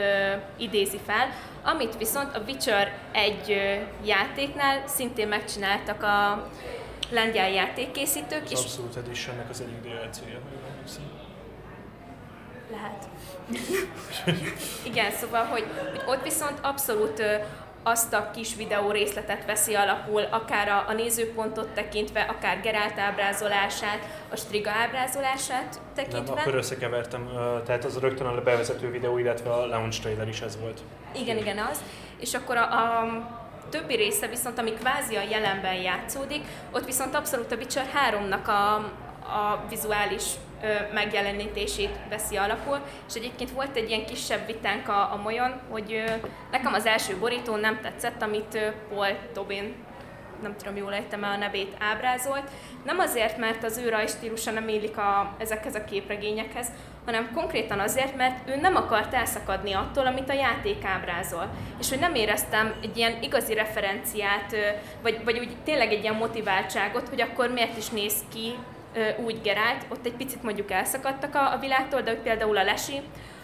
idézi fel, amit viszont a Witcher egy ö, játéknál szintén megcsináltak a lengyel játékkészítők. Az és Abszolút Editionnek az egyik DLC-je. Lehet. Igen, szóval, hogy, hogy ott viszont abszolút azt a kis videó részletet veszi alapul, akár a, a nézőpontot tekintve, akár Gerált ábrázolását, a Striga ábrázolását tekintve. Nem, akkor összekevertem, tehát az rögtön a bevezető videó, illetve a launch trailer is ez volt. Igen, igen, az. És akkor a, a többi része viszont, ami kvázi a jelenben játszódik, ott viszont abszolút a Witcher 3-nak a, a vizuális megjelenítését veszi alapul, és egyébként volt egy ilyen kisebb vitánk a, a Molyon, hogy nekem az első borító nem tetszett, amit Paul Tobin nem tudom jól ejtem el a nevét, ábrázolt. Nem azért, mert az ő rajstílusa nem illik a, ezekhez a képregényekhez, hanem konkrétan azért, mert ő nem akart elszakadni attól, amit a játék ábrázol. És hogy nem éreztem egy ilyen igazi referenciát, vagy, vagy úgy tényleg egy ilyen motiváltságot, hogy akkor miért is néz ki úgy Gerált, ott egy picit mondjuk elszakadtak a, a világtól, de hogy például a Lesi,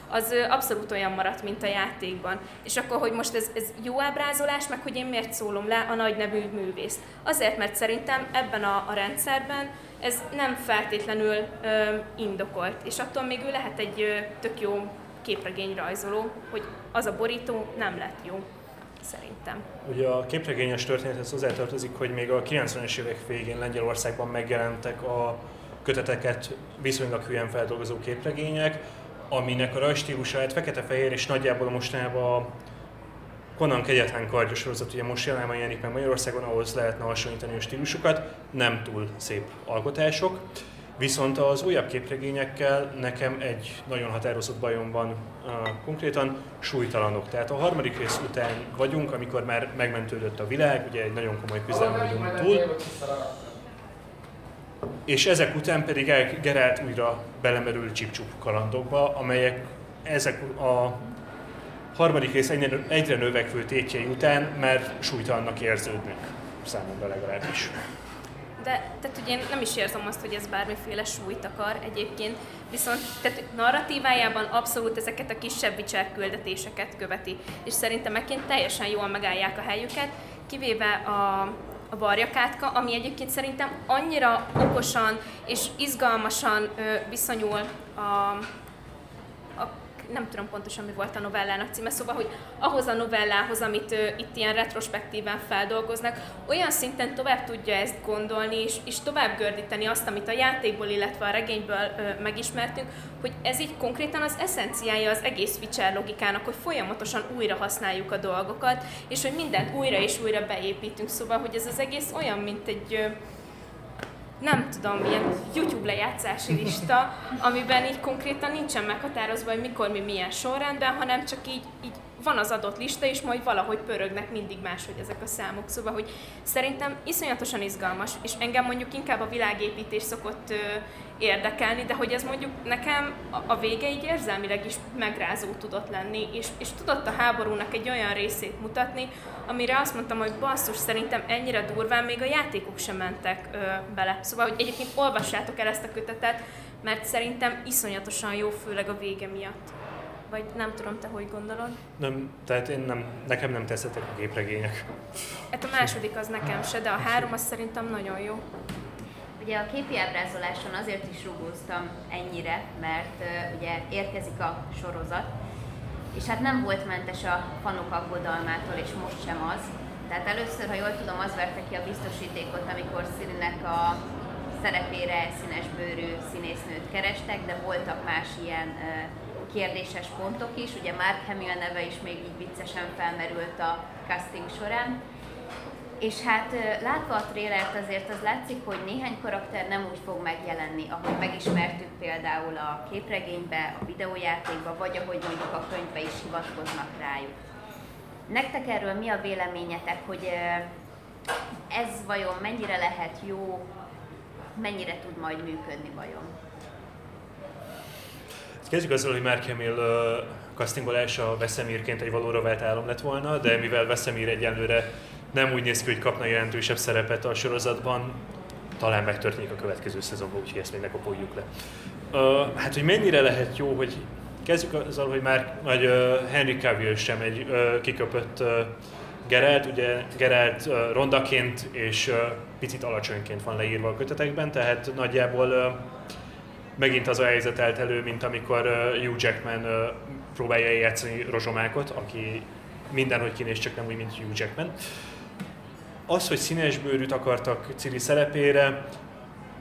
az abszolút olyan maradt, mint a játékban. És akkor, hogy most ez, ez jó ábrázolás, meg hogy én miért szólom le a nagy nevű művészt. Azért, mert szerintem ebben a, a rendszerben ez nem feltétlenül ö, indokolt, és attól még ő lehet egy ö, tök jó képregényrajzoló, hogy az a borító nem lett jó, szerintem. Ugye a képregényes történethez hozzátartozik, hogy még a 90-es évek végén Lengyelországban megjelentek a köteteket viszonylag hülyen feldolgozó képregények, aminek a rajstílusa hát fekete-fehér és nagyjából mostanában a Conan kegyetlen kardja sorozat ugye most jelenleg jelenik meg Magyarországon, ahhoz lehetne hasonlítani a stílusokat, nem túl szép alkotások. Viszont az újabb képregényekkel nekem egy nagyon határozott bajom van uh, konkrétan, súlytalanok. Tehát a harmadik rész után vagyunk, amikor már megmentődött a világ, ugye egy nagyon komoly küzdelem vagyunk túl, és ezek után pedig el Geralt újra belemerül csipcsup kalandokba, amelyek ezek a harmadik rész egyre növekvő tétjei után már súlytalannak érződnek, számomra legalábbis. De tehát ugye én nem is érzem azt, hogy ez bármiféle súlyt akar egyébként, viszont tehát narratívájában abszolút ezeket a kisebb Witcher küldetéseket követi, és szerintem ekként teljesen jól megállják a helyüket, kivéve a, a varjakátka, ami egyébként szerintem annyira okosan és izgalmasan ö, viszonyul a nem tudom pontosan mi volt a novellának címe, szóval, hogy ahhoz a novellához, amit ö, itt ilyen retrospektíven feldolgoznak, olyan szinten tovább tudja ezt gondolni, és, és tovább gördíteni azt, amit a játékból, illetve a regényből ö, megismertünk, hogy ez így konkrétan az eszenciája az egész Witcher logikának, hogy folyamatosan újra használjuk a dolgokat, és hogy mindent újra és újra beépítünk, szóval, hogy ez az egész olyan, mint egy ö, nem tudom, ilyen YouTube lejátszási lista, amiben így konkrétan nincsen meghatározva, hogy mikor mi milyen sorrendben, hanem csak így, így van az adott lista, és majd valahogy pörögnek mindig máshogy ezek a számok. Szóval, hogy szerintem iszonyatosan izgalmas, és engem mondjuk inkább a világépítés szokott ö, érdekelni, de hogy ez mondjuk nekem a, a vége így érzelmileg is megrázó tudott lenni, és, és tudott a háborúnak egy olyan részét mutatni, amire azt mondtam, hogy basszus, szerintem ennyire durván még a játékok sem mentek ö, bele. Szóval, hogy egyébként olvassátok el ezt a kötetet, mert szerintem iszonyatosan jó, főleg a vége miatt. Vagy nem tudom, te hogy gondolod? Nem, tehát én nem, nekem nem tetszettek a gépregények. Hát a második az nekem se, de a három az szerintem nagyon jó. Ugye a képi ábrázoláson azért is rugóztam ennyire, mert uh, ugye érkezik a sorozat, és hát nem volt mentes a fanok aggodalmától, és most sem az. Tehát először, ha jól tudom, az verte ki a biztosítékot, amikor Szirinek a szerepére színesbőrű színésznőt kerestek, de voltak más ilyen uh, kérdéses pontok is. Ugye Mark Hamill neve is még így viccesen felmerült a casting során. És hát látva a trélert azért az látszik, hogy néhány karakter nem úgy fog megjelenni, ahogy megismertük például a képregénybe, a videójátékba, vagy ahogy mondjuk a könyvbe is hivatkoznak rájuk. Nektek erről mi a véleményetek, hogy ez vajon mennyire lehet jó, mennyire tud majd működni vajon? Kezdjük azzal, hogy Mark Hamill uh, castingolása a Vesemírként egy valóra vált álom lett volna, de mivel Vesemír egyelőre nem úgy néz ki, hogy kapna jelentősebb szerepet a sorozatban, talán megtörténik a következő szezonban, úgyhogy ezt még ne kopoljuk le. Uh, hát, hogy mennyire lehet jó, hogy kezdjük azzal, hogy már nagy uh, Henry Cavill sem egy uh, kiköpött uh, Geralt, ugye Geralt uh, rondaként és uh, picit alacsonyként van leírva a kötetekben, tehát nagyjából uh, megint az a helyzet állt elő, mint amikor Hugh Jackman próbálja játszani Rozsomákot, aki mindenhogy kinéz, csak nem úgy, mint Hugh Jackman. Az, hogy színesbőrűt akartak Ciri szerepére,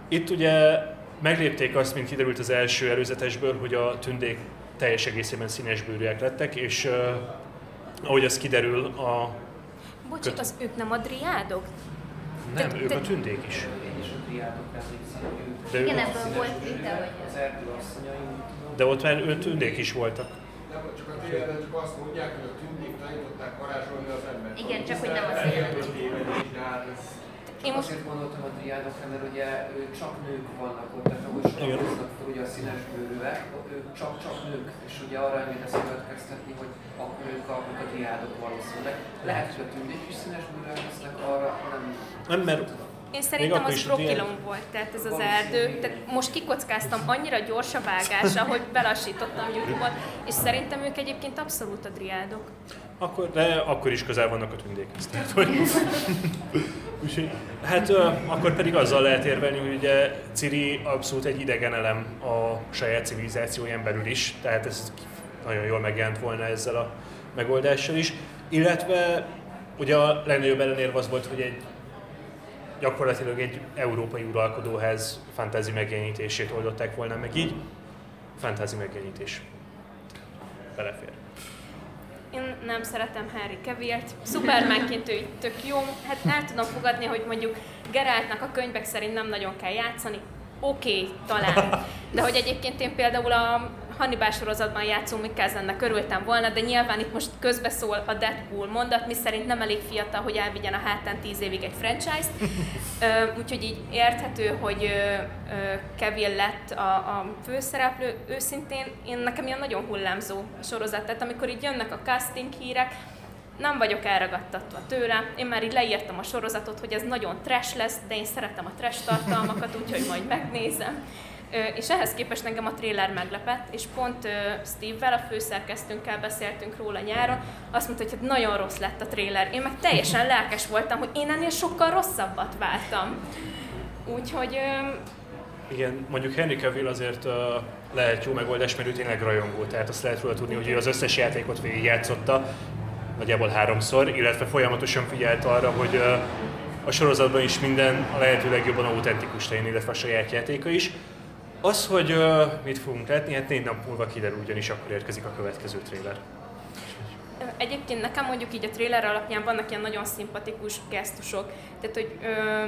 itt ugye meglépték azt, mint kiderült az első előzetesből, hogy a tündék teljes egészében színesbőrűek lettek, és uh, ahogy az kiderül a... Bocs, az ők nem a driádok? Nem, Te- ők te- a tündék is. Én is a emlékszem, De Igen, ebből volt vita, hogy Az erdő asszonyai. De ott már ő tündék is voltak. Nem, csak a tényleg csak azt mondják, hogy a tündék tanították varázsolni az embert. Igen, csak hogy nem az hát ez... Én most Azért gondoltam a triádokra, mert ugye ő csak nők vannak ott, tehát ahogy fel ugye a színes bőrűek, ők csak-csak nők, és ugye arra elmész következtetni, hogy akkor ők a, ők a triádok valószínűleg. Lehet, hogy a tündék is színes bőrűek lesznek, arra nem... Nem, mert Én szerintem az is Brokilon volt, tehát ez az erdő. Tehát most kikockáztam annyira gyors a vágása, hogy belassítottam YouTube-ot, és szerintem ők egyébként abszolút a driádok. Akkor, de akkor is közel vannak a tündékhez. Tehát, hogy... Úgyhogy, hát akkor pedig azzal lehet érvelni, hogy ugye Ciri abszolút egy idegen elem a saját civilizációján belül is, tehát ez nagyon jól megjelent volna ezzel a megoldással is. Illetve ugye a legnagyobb ellenérv az volt, hogy egy gyakorlatilag egy európai uralkodóház fantázi megjelenítését oldották volna meg így. Fantázi megjelenítés. Belefér. Én nem szeretem Harry Cavill-t. Supermanként ő tök jó. Hát el tudom fogadni, hogy mondjuk Geraltnak a könyvek szerint nem nagyon kell játszani. Oké, okay, talán. De hogy egyébként én például a Hannibal sorozatban játszó Mikkelsennek örültem volna, de nyilván itt most közbeszól a Deadpool mondat, mi szerint nem elég fiatal, hogy elvigyen a hátán 10 évig egy franchise-t. Úgyhogy így érthető, hogy Cavill lett a, a főszereplő. Őszintén én nekem ilyen nagyon hullámzó a sorozat, tehát amikor így jönnek a casting hírek, nem vagyok elragadtatva tőle. Én már így leírtam a sorozatot, hogy ez nagyon trash lesz, de én szeretem a trash tartalmakat, úgyhogy majd megnézem. És ehhez képest engem a trailer meglepett, és pont Steve-vel, a főszerkesztőnkkel beszéltünk róla nyáron, azt mondta, hogy hát nagyon rossz lett a trailer. Én meg teljesen lelkes voltam, hogy én ennél sokkal rosszabbat vártam. Úgyhogy Igen, mondjuk Henry Cavill azért lehet jó megoldás, mert ő tényleg rajongó, tehát azt lehet róla tudni, hogy ő az összes játékot végigjátszotta, nagyjából háromszor, illetve folyamatosan figyelt arra, hogy a sorozatban is minden a lehető legjobban autentikus legyen, illetve a saját játéka is. Az, hogy uh, mit fogunk látni, hát négy nap múlva kiderül, ugyanis akkor érkezik a következő trailer. Egyébként nekem mondjuk így a trailer alapján vannak ilyen nagyon szimpatikus gesztusok. Tehát, hogy ö,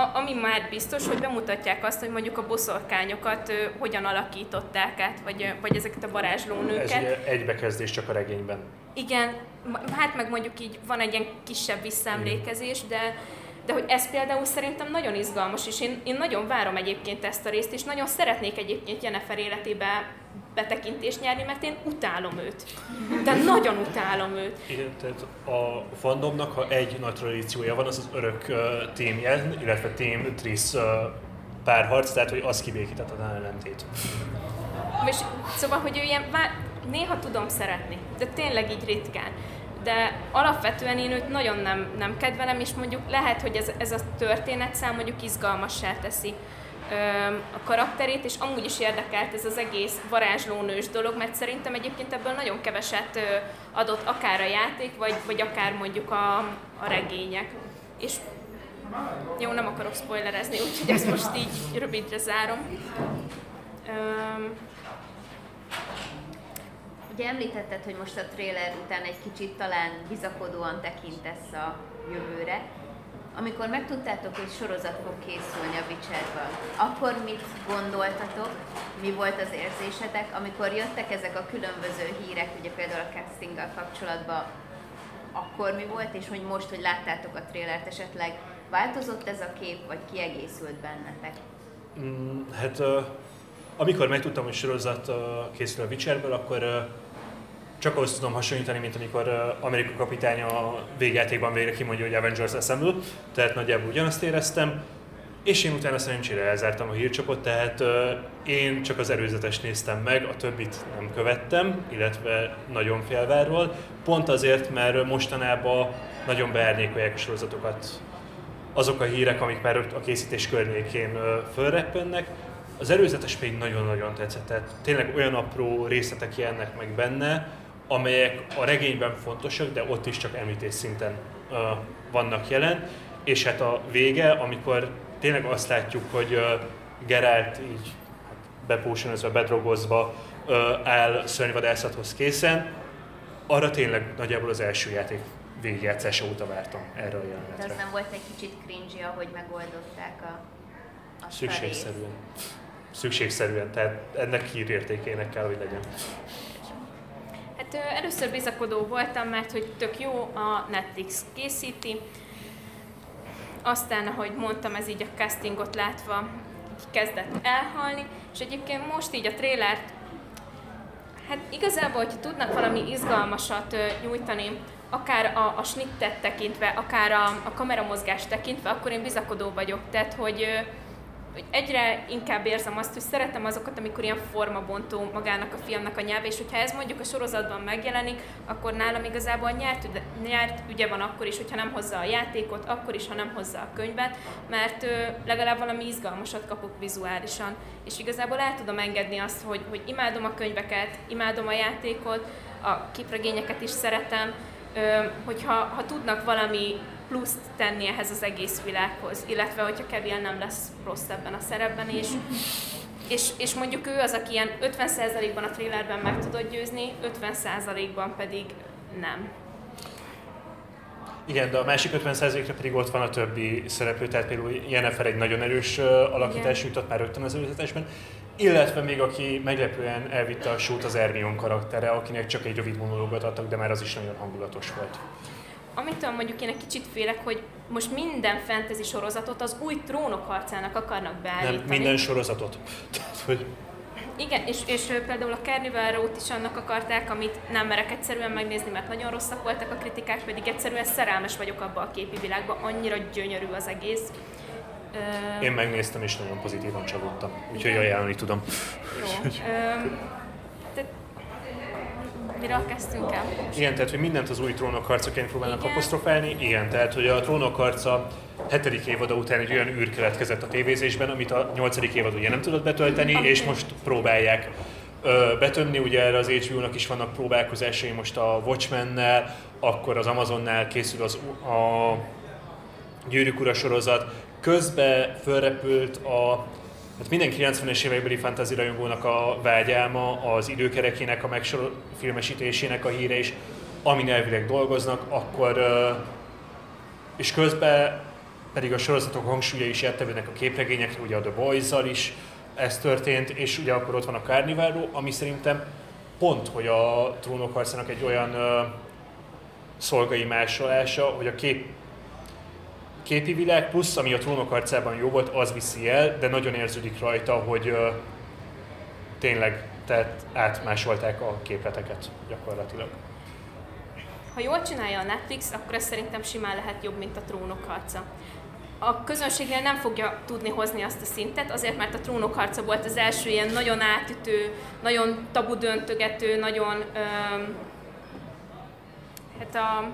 a, ami már biztos, hogy bemutatják azt, hogy mondjuk a boszorkányokat ö, hogyan alakították át, vagy, vagy ezeket a varázslónőket. Ez ugye egybekezdés csak a regényben. Igen, hát meg mondjuk így van egy ilyen kisebb visszaemlékezés, de de hogy ez például szerintem nagyon izgalmas, és én, én nagyon várom egyébként ezt a részt, és nagyon szeretnék egyébként Jennifer életébe betekintést nyerni, mert én utálom őt. De nagyon utálom őt. Igen, tehát a fandomnak, ha egy nagy tradíciója van, az az örök uh, Yen, illetve Team Triss uh, párharc, tehát hogy az kibékítetlen ellentét. És szóval, hogy ő ilyen, néha tudom szeretni, de tényleg így ritkán de alapvetően én őt nagyon nem, nem kedvelem, és mondjuk lehet, hogy ez, ez a történetszám mondjuk izgalmassá teszi a karakterét, és amúgy is érdekelt ez az egész varázslónős dolog, mert szerintem egyébként ebből nagyon keveset adott akár a játék, vagy, vagy akár mondjuk a, a regények. És jó, nem akarok spoilerezni, úgyhogy ezt most így rövidre zárom. Ugye említetted, hogy most a trailer után egy kicsit talán bizakodóan tekintesz a jövőre. Amikor megtudtátok, hogy sorozat fog készülni a Witcherből, akkor mit gondoltatok, mi volt az érzésetek, amikor jöttek ezek a különböző hírek, ugye például a castinggal kapcsolatban, akkor mi volt, és hogy most, hogy láttátok a trélert, esetleg változott ez a kép, vagy kiegészült bennetek? Mm, hát uh, amikor megtudtam, hogy sorozat készül a Witcherből, akkor csak ahhoz tudom hasonlítani, mint amikor Amerika kapitánya a végjátékban végre kimondja, hogy Avengers Assemble, tehát nagyjából ugyanazt éreztem, és én utána szerencsére elzártam a hírcsapot, tehát én csak az előzetes néztem meg, a többit nem követtem, illetve nagyon félvárról, pont azért, mert mostanában nagyon beárnyékolják a sorozatokat azok a hírek, amik már a készítés környékén fölreppennek. Az előzetes pedig nagyon-nagyon tetszett, tehát tényleg olyan apró részletek jelennek meg benne, amelyek a regényben fontosak, de ott is csak említés szinten uh, vannak jelen. És hát a vége, amikor tényleg azt látjuk, hogy uh, Geralt így hát bepósonozva, bedrogozva uh, áll szörnyvadászathoz készen, arra tényleg nagyjából az első játék végigjátszása óta vártam erre a jelenetre. De az nem volt egy kicsit cringy hogy megoldották a, a Szükségszerűen. Szükségszerűen, tehát ennek hírértékének kell, hogy legyen. Hát először bizakodó voltam, mert hogy tök jó, a Netflix készíti. Aztán, ahogy mondtam, ez így a castingot látva kezdett elhalni, és egyébként most így a trélert, hát igazából, hogyha tudnak valami izgalmasat nyújtani, akár a, a snittet tekintve, akár a, a kameramozgást tekintve, akkor én bizakodó vagyok. Tehát, hogy hogy egyre inkább érzem azt, hogy szeretem azokat, amikor ilyen formabontó magának a filmnek a nyelve, és hogyha ez mondjuk a sorozatban megjelenik, akkor nálam igazából nyert, nyert ügye van akkor is, hogyha nem hozza a játékot, akkor is, ha nem hozza a könyvet, mert ö, legalább valami izgalmasat kapok vizuálisan. És igazából el tudom engedni azt, hogy, hogy imádom a könyveket, imádom a játékot, a képregényeket is szeretem, ö, hogyha ha tudnak valami pluszt tenni ehhez az egész világhoz, illetve hogyha Kevin nem lesz rossz ebben a szerepben, és, és, és mondjuk ő az, aki ilyen 50%-ban a trailerben meg tudod győzni, 50%-ban pedig nem. Igen, de a másik 50%-ra pedig ott van a többi szereplő, tehát például Jennifer egy nagyon erős alakítás jutott már rögtön az előzetesben, illetve még aki meglepően elvitte a sót az Ermion karaktere, akinek csak egy rövid monológot adtak, de már az is nagyon hangulatos volt amitől mondjuk én egy kicsit félek, hogy most minden fantasy sorozatot az új trónok harcának akarnak beállítani. Nem, minden sorozatot. hogy... Igen, és, és például a Carnival row is annak akarták, amit nem merek egyszerűen megnézni, mert nagyon rosszak voltak a kritikák, pedig egyszerűen szerelmes vagyok abba a képi világba, annyira gyönyörű az egész. Én megnéztem, és nagyon pozitívan csalódtam, úgyhogy ajánlani tudom. Jó. Miről kezdtünk el? Igen, tehát hogy mindent az új trónok harcaként próbálnak Igen. apostrofálni. Igen, tehát hogy a trónok harca hetedik évada után egy olyan űr keletkezett a tévézésben, amit a nyolcadik évad ugye nem tudott betölteni, okay. és most próbálják ö, betömni. Ugye erre az HBO-nak is vannak próbálkozásai most a Watchmen-nel, akkor az Amazonnál készül az a Gyűrűk Ura sorozat. Közben fölrepült a Hát minden 90-es évekbeli fantasy rajongónak a vágyálma, az időkerekének a megfilmesítésének a híre is, amin elvileg dolgoznak, akkor és közben pedig a sorozatok hangsúlya is eltevődnek a képregényekre, ugye a The boys is ez történt, és ugye akkor ott van a Carnival ami szerintem pont, hogy a trónok harcának egy olyan szolgai másolása, hogy a kép képi világ, plusz ami a trónok arcában jó volt, az viszi el, de nagyon érződik rajta, hogy uh, tényleg tehát átmásolták a képleteket gyakorlatilag. Ha jól csinálja a Netflix, akkor ez szerintem simán lehet jobb, mint a trónok harca. A közönségnél nem fogja tudni hozni azt a szintet, azért mert a trónok harca volt az első ilyen nagyon átütő, nagyon tabu döntögető, nagyon um, hát a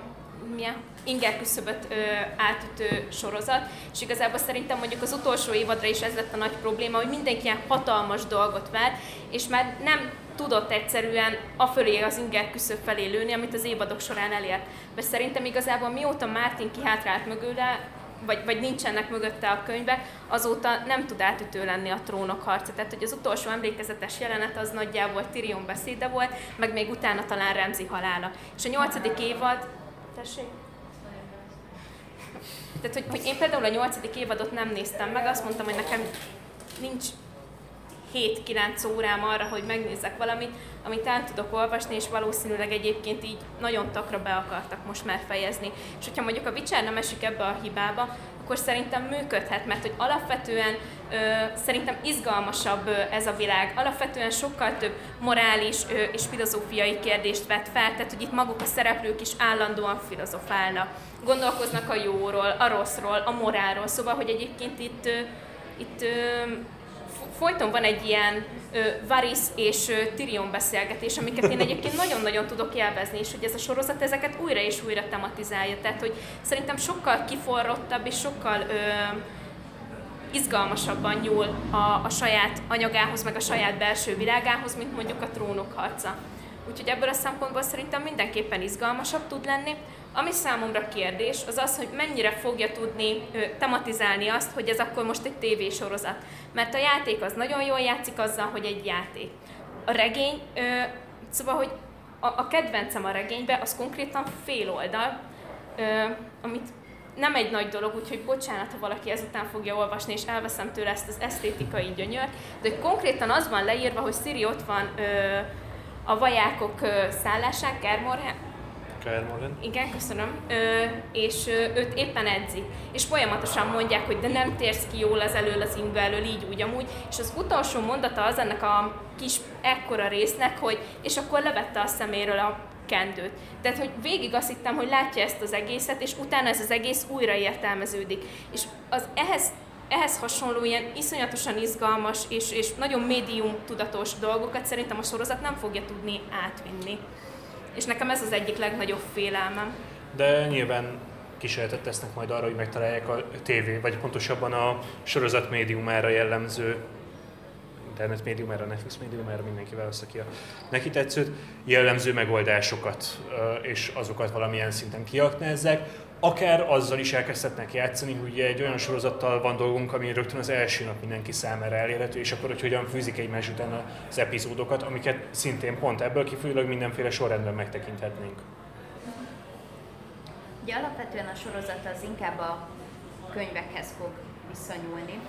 milyen inger küszöböt ö, átütő sorozat, és igazából szerintem mondjuk az utolsó évadra is ez lett a nagy probléma, hogy mindenki ilyen hatalmas dolgot vár, és már nem tudott egyszerűen a fölé az inger küszöb felé lőni, amit az évadok során elért. Mert szerintem igazából mióta Martin kihátrált mögőle, vagy, vagy nincsenek mögötte a könyvek, azóta nem tud átütő lenni a trónok harca. Tehát, hogy az utolsó emlékezetes jelenet az nagyjából Tyrion beszéde volt, meg még utána talán Remzi halála. És a nyolcadik évad... Tessék? Tehát, hogy, hogy én például a nyolcadik évadot nem néztem meg, azt mondtam, hogy nekem nincs 7-9 órám arra, hogy megnézzek valamit, amit el tudok olvasni, és valószínűleg egyébként így nagyon takra be akartak most már fejezni. És hogyha mondjuk a Witcher nem esik ebbe a hibába, akkor szerintem működhet, mert hogy alapvetően ö, szerintem izgalmasabb ö, ez a világ. Alapvetően sokkal több morális ö, és filozófiai kérdést vet fel, tehát hogy itt maguk a szereplők is állandóan filozofálnak. Gondolkoznak a jóról, a rosszról, a morálról, szóval, hogy egyébként itt, ö, itt ö, folyton van egy ilyen ö, Varys és ö, Tyrion beszélgetés, amiket én egyébként nagyon-nagyon tudok élvezni, és hogy ez a sorozat ezeket újra és újra tematizálja. Tehát, hogy szerintem sokkal kiforrottabb és sokkal ö, izgalmasabban nyúl a, a saját anyagához, meg a saját belső világához, mint mondjuk a trónok harca. Úgyhogy ebből a szempontból szerintem mindenképpen izgalmasabb tud lenni. Ami számomra kérdés, az az, hogy mennyire fogja tudni ö, tematizálni azt, hogy ez akkor most egy tévésorozat. Mert a játék az nagyon jól játszik azzal, hogy egy játék. A regény, ö, szóval, hogy a, a kedvencem a regénybe, az konkrétan fél oldal, ö, amit nem egy nagy dolog, úgyhogy bocsánat, ha valaki ezután fogja olvasni, és elveszem tőle ezt az esztétikai gyönyört, de hogy konkrétan az van leírva, hogy Siri ott van ö, a vajákok ö, szállásán, Kermor, Kyle Morgan. Igen, köszönöm. Ö, és ö, őt éppen edzi. És folyamatosan mondják, hogy de nem térsz ki jól az elől, az inga elől, így úgy amúgy. És az utolsó mondata az ennek a kis ekkora résznek, hogy és akkor levette a szeméről a kendőt. Tehát, hogy végig azt hittem, hogy látja ezt az egészet, és utána ez az egész újra értelmeződik. És az ehhez ehhez hasonló ilyen iszonyatosan izgalmas és, és nagyon médium tudatos dolgokat szerintem a sorozat nem fogja tudni átvinni. És nekem ez az egyik legnagyobb félelmem. De nyilván kísérletet tesznek majd arra, hogy megtalálják a tévé, vagy pontosabban a sorozat médiumára jellemző internet médiumára, Netflix médiumára, mindenki válaszza ki a neki tetszőt, jellemző megoldásokat, és azokat valamilyen szinten kiaknázzák akár azzal is elkezdhetnek játszani, hogy egy olyan sorozattal van dolgunk, ami rögtön az első nap mindenki számára elérhető, és akkor, hogy hogyan fűzik egymás után az epizódokat, amiket szintén pont ebből kifolyólag mindenféle sorrendben megtekinthetnénk. Ugye alapvetően a sorozat az inkább a könyvekhez fog viszonyulni.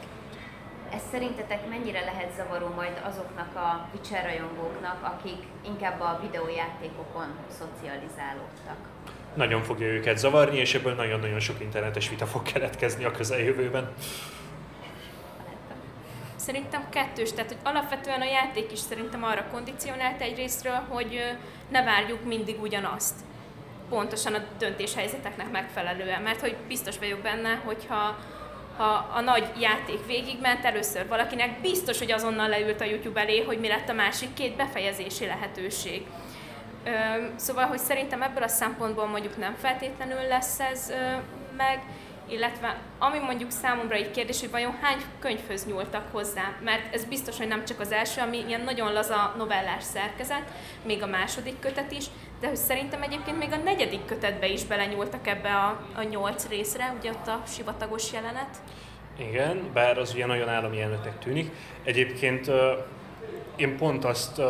Ez szerintetek mennyire lehet zavaró majd azoknak a Witcher rajongóknak, akik inkább a videójátékokon szocializálódtak? Nagyon fogja őket zavarni, és ebből nagyon-nagyon sok internetes vita fog keletkezni a közeljövőben. Szerintem kettős, tehát hogy alapvetően a játék is szerintem arra kondicionált egy részről, hogy ne várjuk mindig ugyanazt. Pontosan a döntéshelyzeteknek megfelelően, mert hogy biztos vagyok benne, hogyha ha a nagy játék végigment, először valakinek biztos, hogy azonnal leült a YouTube elé, hogy mi lett a másik két befejezési lehetőség Szóval, hogy szerintem ebből a szempontból mondjuk nem feltétlenül lesz ez meg, illetve ami mondjuk számomra egy kérdés, hogy vajon hány könyvhöz nyúltak hozzá, mert ez biztos, hogy nem csak az első, ami ilyen nagyon laza novellás szerkezet, még a második kötet is, de hogy szerintem egyébként még a negyedik kötetbe is belenyúltak ebbe a, a nyolc részre, ugye ott a sivatagos jelenet. Igen, bár az ugye nagyon állami jelenetnek tűnik. Egyébként uh, én pont azt, uh,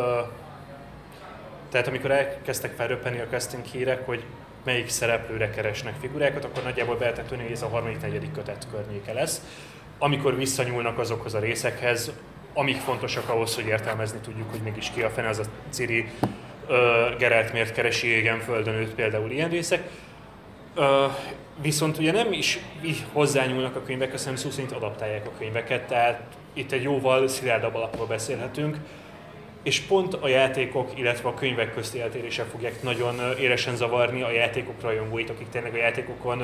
tehát amikor elkezdtek felröppenni a casting hírek, hogy melyik szereplőre keresnek figurákat, akkor nagyjából be lehetett hogy ez a harmadik, negyedik kötet környéke lesz. Amikor visszanyúlnak azokhoz a részekhez, amik fontosak ahhoz, hogy értelmezni tudjuk, hogy mégis ki a fene az a Ciri, uh, Geralt miért keresi égen földön őt, például ilyen részek. Uh, viszont ugye nem is hozzányúlnak a könyvek, hanem szó szerint adaptálják a könyveket, tehát itt egy jóval szilárdabb alapról beszélhetünk, és pont a játékok, illetve a könyvek közti eltérések fogják nagyon élesen zavarni a játékok rajongóit, akik tényleg a játékokon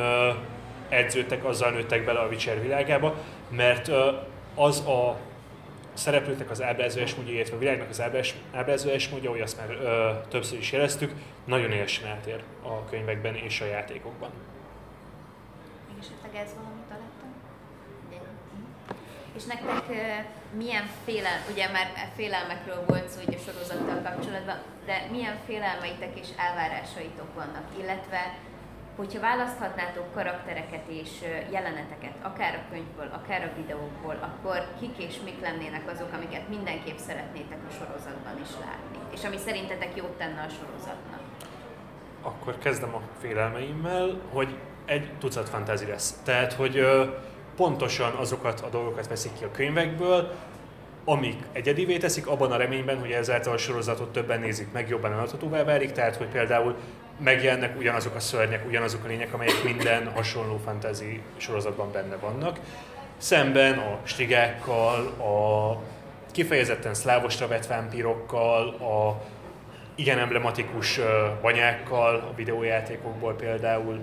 edződtek, azzal nőttek bele a Witcher világába, mert az a szereplőknek az ábrázolás módja, illetve a világnak az ábrázolás módja, ahogy azt már ö, többször is jeleztük, nagyon élesen eltér a könyvekben és a játékokban. Még esetleg ez valamit találtam? És nektek milyen félel, ugye már félelmekről volt szó a sorozattal kapcsolatban, de milyen félelmeitek és elvárásaitok vannak, illetve hogyha választhatnátok karaktereket és jeleneteket, akár a könyvből, akár a videókból, akkor kik és mik lennének azok, amiket mindenképp szeretnétek a sorozatban is látni, és ami szerintetek jót tenne a sorozatnak? Akkor kezdem a félelmeimmel, hogy egy tucat fantázi lesz. Tehát, hogy pontosan azokat a dolgokat veszik ki a könyvekből, amik egyedivé teszik, abban a reményben, hogy ezáltal a sorozatot többen nézik meg, jobban eladhatóvá válik, tehát hogy például megjelennek ugyanazok a szörnyek, ugyanazok a lények, amelyek minden hasonló fantasy sorozatban benne vannak. Szemben a stigákkal, a kifejezetten szlávosra vett vámpírokkal, a igen emblematikus banyákkal a videójátékokból például,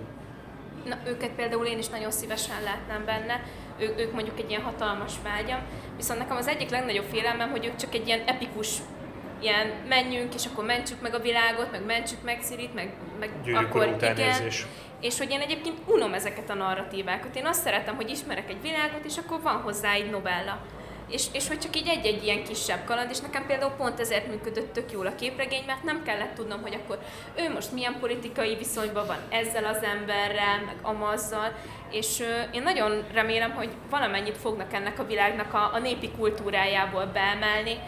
Na, őket például én is nagyon szívesen látnám benne, ő, ők mondjuk egy ilyen hatalmas vágyam, viszont nekem az egyik legnagyobb félelmem, hogy ők csak egy ilyen epikus ilyen menjünk, és akkor mentsük meg a világot, meg mentsük meg Szirit, meg, meg akkor igen. És hogy én egyébként unom ezeket a narratívákat. Én azt szeretem, hogy ismerek egy világot, és akkor van hozzá egy novella és, és hogy csak így egy-egy ilyen kisebb kaland, és nekem például pont ezért működött tök jól a képregény, mert nem kellett tudnom, hogy akkor ő most milyen politikai viszonyban van ezzel az emberrel, meg amazzal, és én nagyon remélem, hogy valamennyit fognak ennek a világnak a, a népi kultúrájából beemelni,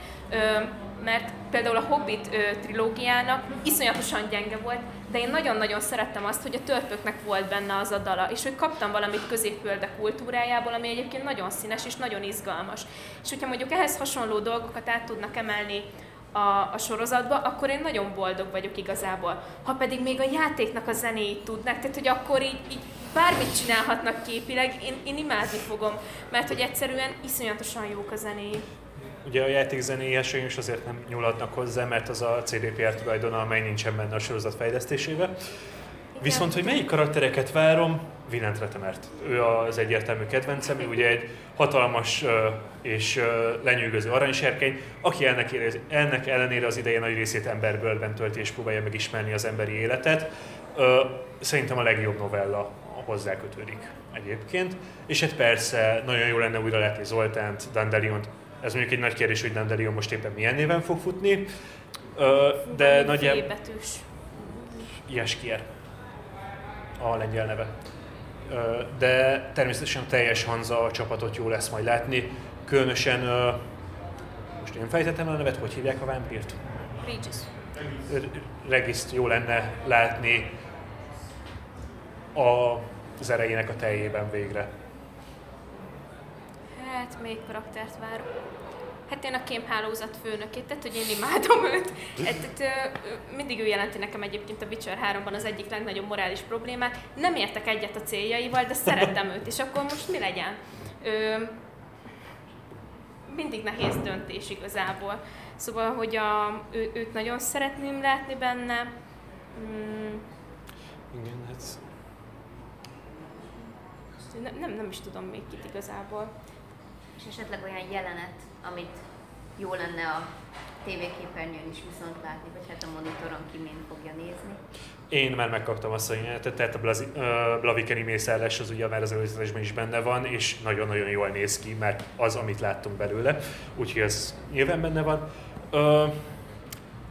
mert például a Hobbit trilógiának iszonyatosan gyenge volt, de én nagyon-nagyon szerettem azt, hogy a törpöknek volt benne az a dala, és hogy kaptam valamit középfölde kultúrájából, ami egyébként nagyon színes és nagyon izgalmas. És hogyha mondjuk ehhez hasonló dolgokat át tudnak emelni a, a sorozatba, akkor én nagyon boldog vagyok igazából. Ha pedig még a játéknak a zenéit tudnak, tehát hogy akkor így, így bármit csinálhatnak képileg, én, én imádni fogom, mert hogy egyszerűen iszonyatosan jók a zenéi. Ugye a játék zenéhez is azért nem nyúlhatnak hozzá, mert az a CDPR tulajdona, amely nincsen benne a sorozat fejlesztésébe. Viszont, hogy melyik karaktereket várom, Vilent Retemert. Ő az egyértelmű kedvencem, ő ugye egy hatalmas és lenyűgöző aranyserkény, aki ennek, ennek ellenére az ideje nagy részét emberbőlben tölti és próbálja megismerni az emberi életet. Szerintem a legjobb novella hozzá kötődik egyébként. És hát persze nagyon jó lenne újra látni Zoltánt, Dandeliont, ez mondjuk egy nagy kérdés, hogy Dandelion most éppen milyen néven fog futni. De nagyjából... betűs. Jeskier a lengyel neve. De természetesen teljes Hanza a csapatot jó lesz majd látni. Különösen, most én fejtettem a nevet, hogy hívják a vámpírt? Regis. Regiszt jó lenne látni a, az erejének a teljében végre. Hát, még karaktert vár. Hát én a kémhálózat főnökét, tehát hogy én imádom őt. Hát, tehát, mindig ő jelenti nekem egyébként a Witcher 3-ban az egyik legnagyobb morális problémát. Nem értek egyet a céljaival, de szeretem őt, és akkor most mi legyen? Ö, mindig nehéz döntés igazából. Szóval, hogy a, ő, őt nagyon szeretném látni benne. Mm. Igen, hát... Nem, nem, nem is tudom még kit igazából és esetleg olyan jelenet, amit jó lenne a tévéképernyőn is viszont látni, vagy hát a monitoron ki mind fogja nézni. Én már megkaptam azt a jelenetet, tehát a Blazi, uh, Blavikeni mészállás az ugye már az előzetesben is benne van, és nagyon-nagyon jól néz ki, mert az, amit láttunk belőle, úgyhogy ez nyilván benne van. Uh,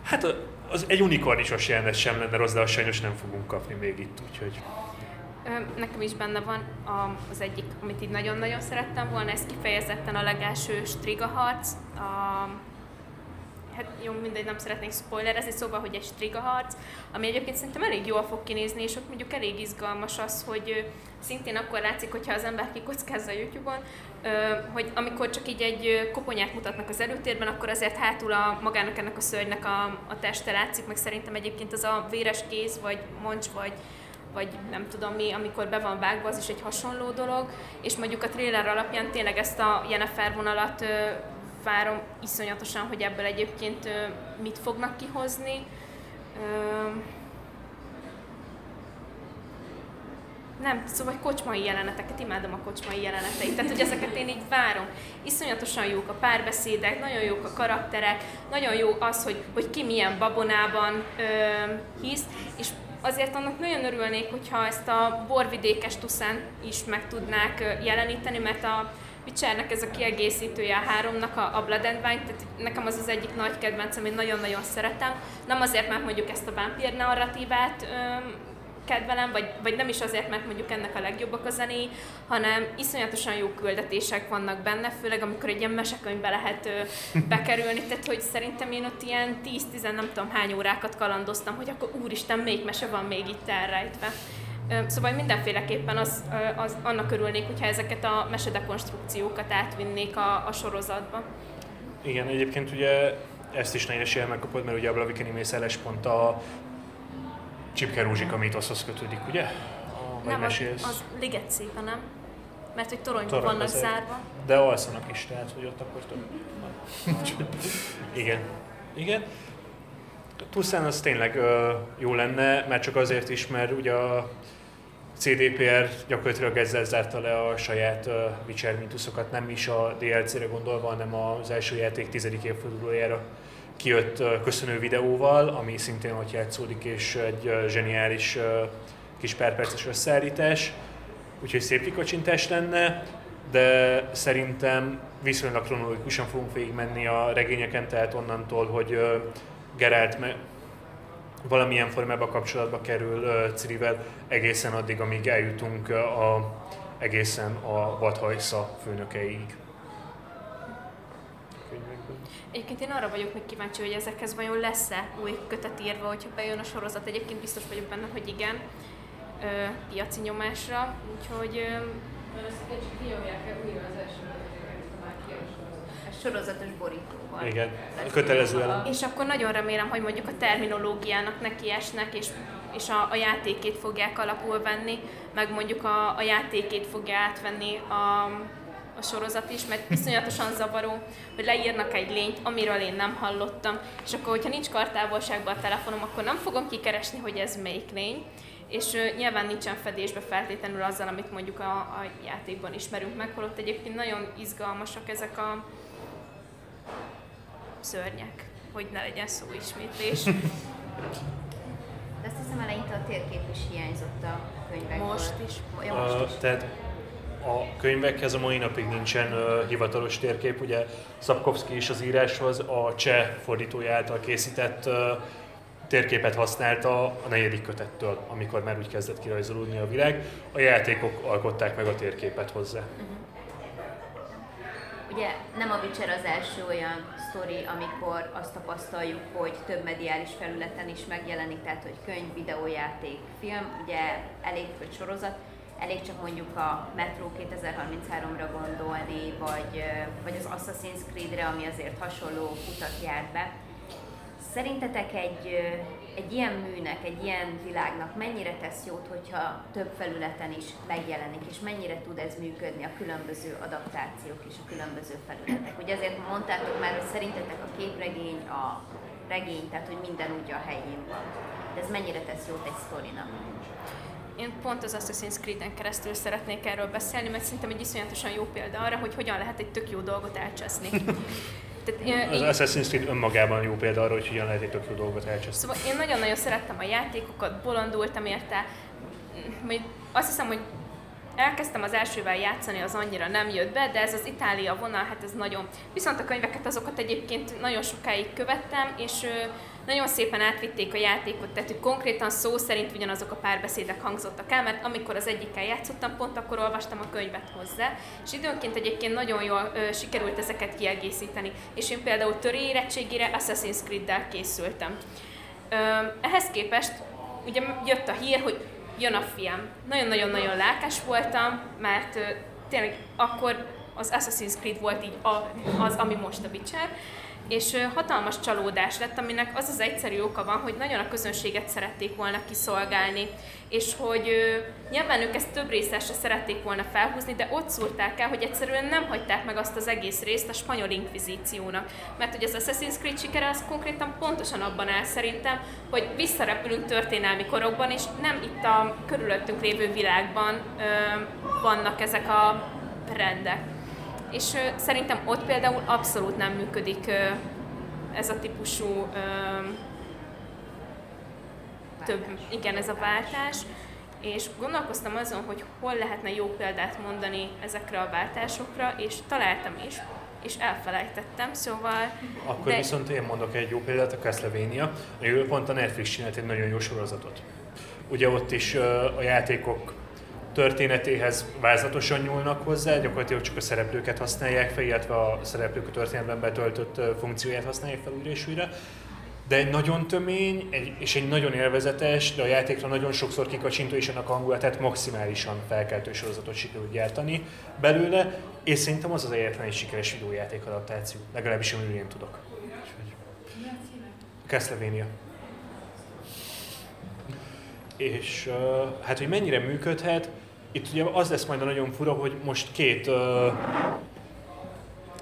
hát az egy unikornisos jelenet sem lenne rossz, de azt sajnos nem fogunk kapni még itt, úgyhogy... Nekem is benne van az egyik, amit így nagyon-nagyon szerettem volna, ez kifejezetten a legelső Striga harc, a hát jó, mindegy, nem szeretnék spoilerezni, szóval, hogy egy striga harc, ami egyébként szerintem elég jól fog kinézni, és ott mondjuk elég izgalmas az, hogy szintén akkor látszik, hogyha az ember kikockázza a YouTube-on, hogy amikor csak így egy koponyát mutatnak az előtérben, akkor azért hátul a magának ennek a szörnynek a, a teste látszik, meg szerintem egyébként az a véres kéz, vagy moncs, vagy, vagy nem tudom mi, amikor be van vágva, az is egy hasonló dolog, és mondjuk a trailer alapján tényleg ezt a Jennifer vonalat várom iszonyatosan, hogy ebből egyébként mit fognak kihozni. Nem, szóval kocsmai jeleneteket, imádom a kocsmai jeleneteit, tehát hogy ezeket én így várom. Iszonyatosan jók a párbeszédek, nagyon jók a karakterek, nagyon jó az, hogy, hogy ki milyen babonában ö, hisz, és azért annak nagyon örülnék, hogyha ezt a borvidékes tuszán is meg tudnák jeleníteni, mert a, Witchernek ez a kiegészítője a háromnak, a, a Blood and Wine, tehát nekem az az egyik nagy kedvencem, én nagyon-nagyon szeretem. Nem azért, mert mondjuk ezt a vámpír narratívát öm, kedvelem, vagy, vagy nem is azért, mert mondjuk ennek a legjobbak a zenéi, hanem iszonyatosan jó küldetések vannak benne, főleg amikor egy ilyen mesekönyvbe lehet ö, bekerülni, tehát hogy szerintem én ott ilyen 10-10 nem tudom hány órákat kalandoztam, hogy akkor úristen, még mese van még itt elrejtve. Szóval mindenféleképpen az, az, annak örülnék, hogyha ezeket a mesedekonstrukciókat átvinnék a, a sorozatba. Igen, egyébként ugye ezt is nagyon esélye megkapod, mert ugye a Blavikeni mészállás pont a Csipke Rózsika mítoszhoz kötődik, ugye? A, nem, az, az Liget szépen, nem? Mert hogy toronyban vannak azért. zárva. De alszanak is, tehát hogy ott akkor több. Igen. Igen. Tuszán az tényleg ö, jó lenne, mert csak azért is, mert ugye a CDPR gyakorlatilag ezzel zárta le a saját uh, Witcher mintuszokat, nem is a DLC-re gondolva, hanem az első játék tizedik évfordulójára kijött köszönő videóval, ami szintén ott játszódik, és egy zseniális kis pár perces összeállítás, úgyhogy szép kikacsintás lenne, de szerintem viszonylag kronológikusan fogunk végigmenni a regényeken, tehát onnantól, hogy Geralt me- valamilyen formában kapcsolatba kerül uh, Cirivel egészen addig, amíg eljutunk a, egészen a vadhajsza főnökeig. Egyébként én arra vagyok még kíváncsi, hogy ezekhez vajon lesz-e új kötet írva, hogyha bejön a sorozat. Egyébként biztos vagyok benne, hogy igen, ö, piaci nyomásra, úgyhogy... Ö, újra az első sorozatos borítóval. Igen, kötelező elem. És akkor nagyon remélem, hogy mondjuk a terminológiának nekiesnek, és, és a, a játékét fogják alapul venni, meg mondjuk a, a játékét fogja átvenni a, a sorozat is, mert iszonyatosan zavaró, hogy leírnak egy lényt, amiről én nem hallottam, és akkor, hogyha nincs kartávolságban a telefonom, akkor nem fogom kikeresni, hogy ez melyik lény, és uh, nyilván nincsen fedésbe feltétlenül azzal, amit mondjuk a, a játékban ismerünk meg, holott egyébként nagyon izgalmasak ezek a, szörnyek, hogy ne legyen szó ismétlés. De azt hiszem eleinte a térkép is hiányzott a könyvekből. Most is. Ja, most uh, is. Tehát a könyvekhez a mai napig nincsen uh, hivatalos térkép, ugye Szabkovszki is az íráshoz a cseh fordítója által készített uh, térképet használta a negyedik kötettől, amikor már úgy kezdett kirajzolódni a világ. A játékok alkották meg a térképet hozzá. Uh-huh. Ugye nem a Witcher az első olyan sztori, amikor azt tapasztaljuk, hogy több mediális felületen is megjelenik, tehát hogy könyv, videójáték, film, ugye elég, vagy sorozat, elég csak mondjuk a Metro 2033-ra gondolni, vagy, vagy az Assassin's Creed-re, ami azért hasonló utat járt be. Szerintetek egy, egy ilyen műnek, egy ilyen világnak mennyire tesz jót, hogyha több felületen is megjelenik, és mennyire tud ez működni a különböző adaptációk és a különböző felületek? Ugye azért mondtátok már, hogy szerintetek a képregény, a regény, tehát hogy minden úgy a helyén van. De ez mennyire tesz jót egy sztorinak? Én pont az Assassin's Creed-en keresztül szeretnék erről beszélni, mert szerintem egy iszonyatosan jó példa arra, hogy hogyan lehet egy tök jó dolgot elcseszni. Tehát, az Assassin's Creed önmagában jó példa arra, hogy hogyan lehet egy tök jó dolgot elcseszni. Szóval én nagyon-nagyon szerettem a játékokat, bolondultam érte. Azt hiszem, hogy elkezdtem az elsővel játszani, az annyira nem jött be, de ez az Itália vonal, hát ez nagyon... Viszont a könyveket azokat egyébként nagyon sokáig követtem, és nagyon szépen átvitték a játékot, tehát konkrétan szó szerint ugyanazok a párbeszédek hangzottak el, mert amikor az egyikkel játszottam, pont akkor olvastam a könyvet hozzá, és időnként egyébként nagyon jól ö, sikerült ezeket kiegészíteni. És én például töri érettségére Assassin's Creed-del készültem. Ö, ehhez képest ugye jött a hír, hogy jön a fiam. Nagyon-nagyon-nagyon lelkes voltam, mert ö, tényleg akkor az Assassin's Creed volt így a, az, ami most a Witcher, és hatalmas csalódás lett, aminek az az egyszerű oka van, hogy nagyon a közönséget szerették volna kiszolgálni, és hogy nyilván ők ezt több részesre szerették volna felhúzni, de ott szúrták el, hogy egyszerűen nem hagyták meg azt az egész részt a spanyol inkvizíciónak. Mert hogy az Assassin's Creed sikere az konkrétan pontosan abban áll szerintem, hogy visszarepülünk történelmi korokban, és nem itt a körülöttünk lévő világban ö, vannak ezek a rendek és szerintem ott például abszolút nem működik ez a típusú több, igen, ez a váltás, és gondolkoztam azon, hogy hol lehetne jó példát mondani ezekre a váltásokra, és találtam is, és elfelejtettem, szóval... Akkor de... viszont én mondok egy jó példát, a Castlevania. A pont a Netflix csinált egy nagyon jó sorozatot. Ugye ott is a játékok történetéhez vázlatosan nyúlnak hozzá, gyakorlatilag csak a szereplőket használják fel, illetve a szereplők a történetben betöltött funkcióját használják fel újra és újra. De egy nagyon tömény egy, és egy nagyon élvezetes, de a játékra nagyon sokszor kikacsintó és annak hangulatát maximálisan felkeltő sorozatot sikerült gyártani belőle, és szerintem az az egyetlen egy sikeres videójáték adaptáció, legalábbis amiről én tudok. Castlevania és hát hogy mennyire működhet, itt ugye az lesz majd a nagyon fura, hogy most két uh,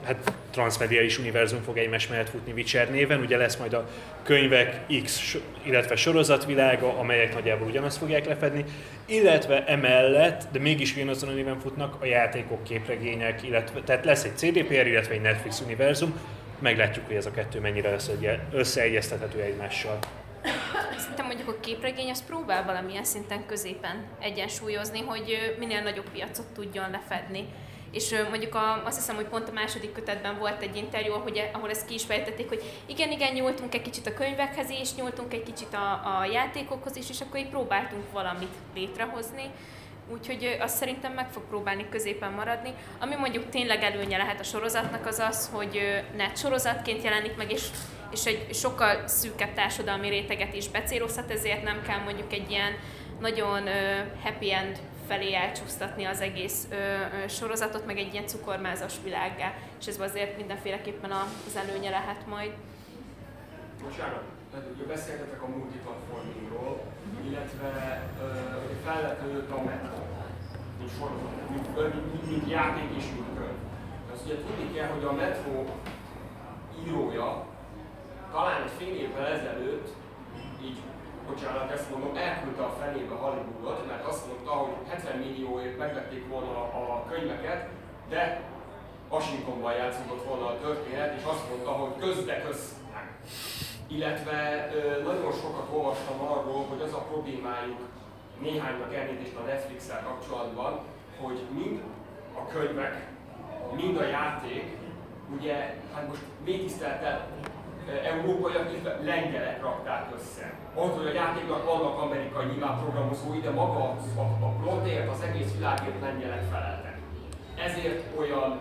hát transmediális univerzum fog egymás mellett futni Witcher néven, ugye lesz majd a könyvek X, illetve sorozatvilága, amelyek nagyjából ugyanazt fogják lefedni, illetve emellett, de mégis ugyanazon a néven futnak a játékok, képregények, illetve, tehát lesz egy CDPR, illetve egy Netflix univerzum, meglátjuk, hogy ez a kettő mennyire összeegyeztethető egymással. Szerintem mondjuk a képregény az próbál valamilyen szinten középen egyensúlyozni, hogy minél nagyobb piacot tudjon lefedni. És mondjuk a, azt hiszem, hogy pont a második kötetben volt egy interjú, hogy, ahol ezt ki is fejtették, hogy igen, igen, nyúltunk egy kicsit a könyvekhez is, nyúltunk egy kicsit a, a játékokhoz is, és akkor így próbáltunk valamit létrehozni. Úgyhogy azt szerintem meg fog próbálni középen maradni. Ami mondjuk tényleg előnye lehet a sorozatnak az az, hogy net sorozatként jelenik meg, és és egy sokkal szűkebb társadalmi réteget is becélozhat, ezért nem kell mondjuk egy ilyen nagyon happy end felé elcsúsztatni az egész ö, ö, sorozatot, meg egy ilyen cukormázas világgá, és ez azért mindenféleképpen az előnye lehet majd. Bocsánat, ugye beszéltetek a multiplatformingról, uh-huh. illetve uh, felvetődött a meta, mint sorozat, mint, mint, mint, játék és mint könyv. Az ugye tudni kell, hogy a Metro írója talán egy fél évvel ezelőtt, így, bocsánat, ezt mondom, elküldte a fenébe Hollywoodot, mert azt mondta, hogy 70 millióért megvették volna a könyveket, de Washingtonban játszódott volna a történet, és azt mondta, hogy közde köz Illetve nagyon sokat olvastam arról, hogy az a problémájuk néhánynak elnézést a netflix kapcsolatban, hogy mind a könyvek, mind a játék, ugye, hát most még tiszteltel európaiak, illetve lengyelek rakták össze. Ott, hogy a játéknak vannak amerikai nyilván programozói, de maga a, a plotért, az egész világért lengyelek feleltek. Ezért olyan,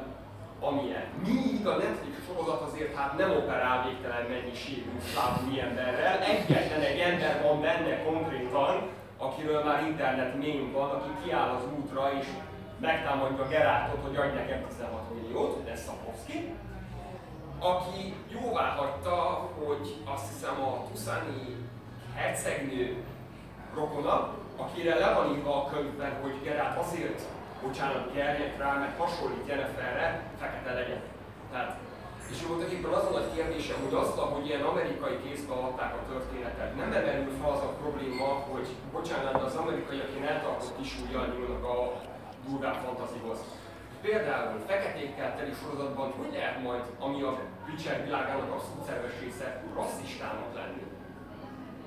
amilyen. Míg a Netflix sorozat azért hát nem operál végtelen mennyiségű szávú emberrel, egyetlen egy ember van benne konkrétan, akiről már internet mém van, aki kiáll az útra és megtámadja Gerátot, hogy adj nekem 16 milliót, ez Szapovszki aki jóvá hagyta, hogy azt hiszem a Tuszani hercegnő rokona, akire le van írva a könyvben, hogy Gerát azért, bocsánat, gerjek rá, mert hasonlít Jenniferre, fekete legyen. Tehát, és voltak éppen az a nagy kérdésem, hogy azt, hogy ilyen amerikai kézbe adták a történetet, nem emerül fel az a probléma, hogy bocsánat, az amerikaiak ilyen eltartott kis nyúlnak a durvább fantazihoz például feketékkel teli sorozatban hogy lehet majd, ami a Witcher világának abszolút szerves része, rasszistának lenni?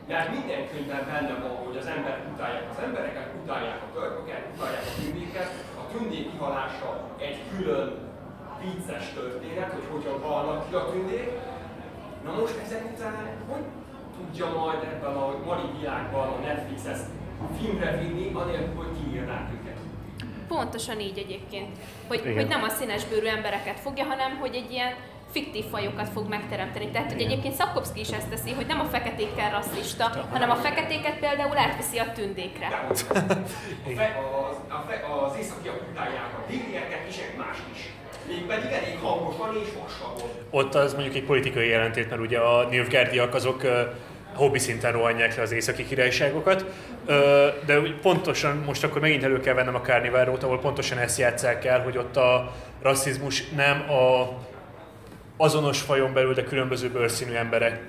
Mert minden könyvben benne van, hogy az emberek utálják az embereket, utálják a törpöket, utálják a tündéket. A tündék kihalása egy külön vicces történet, hogy hogyan halnak ki a tündék. Na most ezek után hogy tudja majd ebben a mai világban a Netflix ezt filmre vinni, anélkül, hogy kiírnák? Pontosan így egyébként. Hogy, hogy nem a színesbőrű embereket fogja, hanem hogy egy ilyen fiktív fajokat fog megteremteni. Tehát, hogy egyébként Szakowski is ezt teszi, hogy nem a feketékkel rasszista, hanem a feketéket például átviszi a tündékre. De a fe, az, a fe, az északiak utálják a digrieket és egy más is. Mégpedig elég hangosan és vastagon. Ott az mondjuk egy politikai jelentét, mert ugye a Nilfgaardiak azok hobbi szinten rohanják le az északi királyságokat, de pontosan most akkor megint elő kell vennem a Carnival ahol pontosan ezt játsszák el, hogy ott a rasszizmus nem a azonos fajon belül, de különböző bőrszínű emberek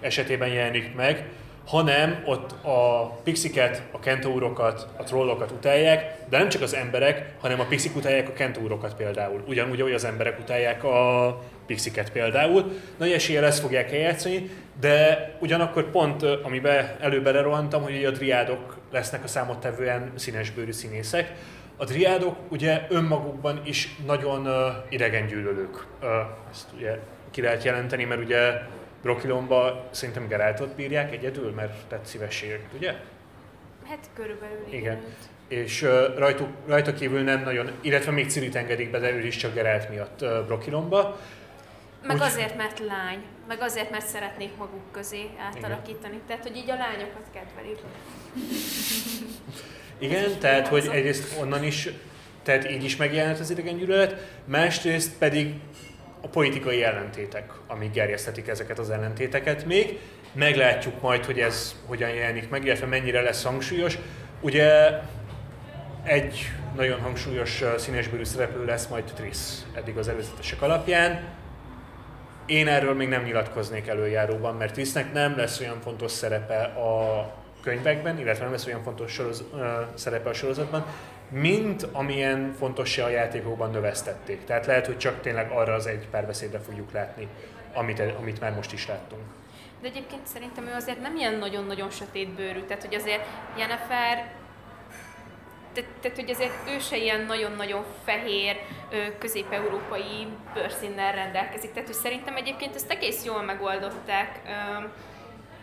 esetében jelenik meg, hanem ott a pixiket, a kentaurokat, a trollokat utálják, de nem csak az emberek, hanem a pixik utálják a kentaurokat például. Ugyanúgy, ahogy az emberek utálják a pixiket például. Nagy eséllyel ezt fogják eljátszani, de ugyanakkor pont, amiben előbb rohantam, hogy a driádok lesznek a számottevően színesbőrű színészek. A driádok ugye önmagukban is nagyon uh, idegen gyűlölők. Uh, ezt ugye ki lehet jelenteni, mert ugye Brokilomba szerintem Geráltot bírják egyedül, mert tett szívességek, ugye? Hát körülbelül igen. Igen. És uh, rajtuk, rajta kívül nem nagyon, illetve még Cirit engedik be, de ő is csak Gerált miatt uh, Brokilomba. Meg Úgy- azért, mert lány, meg azért, mert szeretnék maguk közé átalakítani. Tehát, hogy így a lányokat kedvelik. Igen, tehát hogy egyrészt onnan is, tehát így is megjelent az idegen gyűlölet, másrészt pedig a politikai ellentétek, amik gerjesztetik ezeket az ellentéteket még. Meglátjuk majd, hogy ez hogyan jelenik meg, illetve mennyire lesz hangsúlyos. Ugye egy nagyon hangsúlyos színesbőrű szereplő lesz majd Triss eddig az előzetesek alapján. Én erről még nem nyilatkoznék előjáróban, mert Trissnek nem lesz olyan fontos szerepe a könyvekben, illetve nem lesz olyan fontos soroz, uh, szerepe a sorozatban, mint amilyen fontossá a játékokban növesztették. Tehát lehet, hogy csak tényleg arra az egy párbeszédre fogjuk látni, amit, amit már most is láttunk. De egyébként szerintem ő azért nem ilyen nagyon-nagyon sötétbőrű. Tehát, hogy azért Jennifer te- tehát, hogy azért ő se ilyen nagyon-nagyon fehér, közép-európai bőrszínnel rendelkezik. Tehát, hogy szerintem egyébként ezt egész jól megoldották.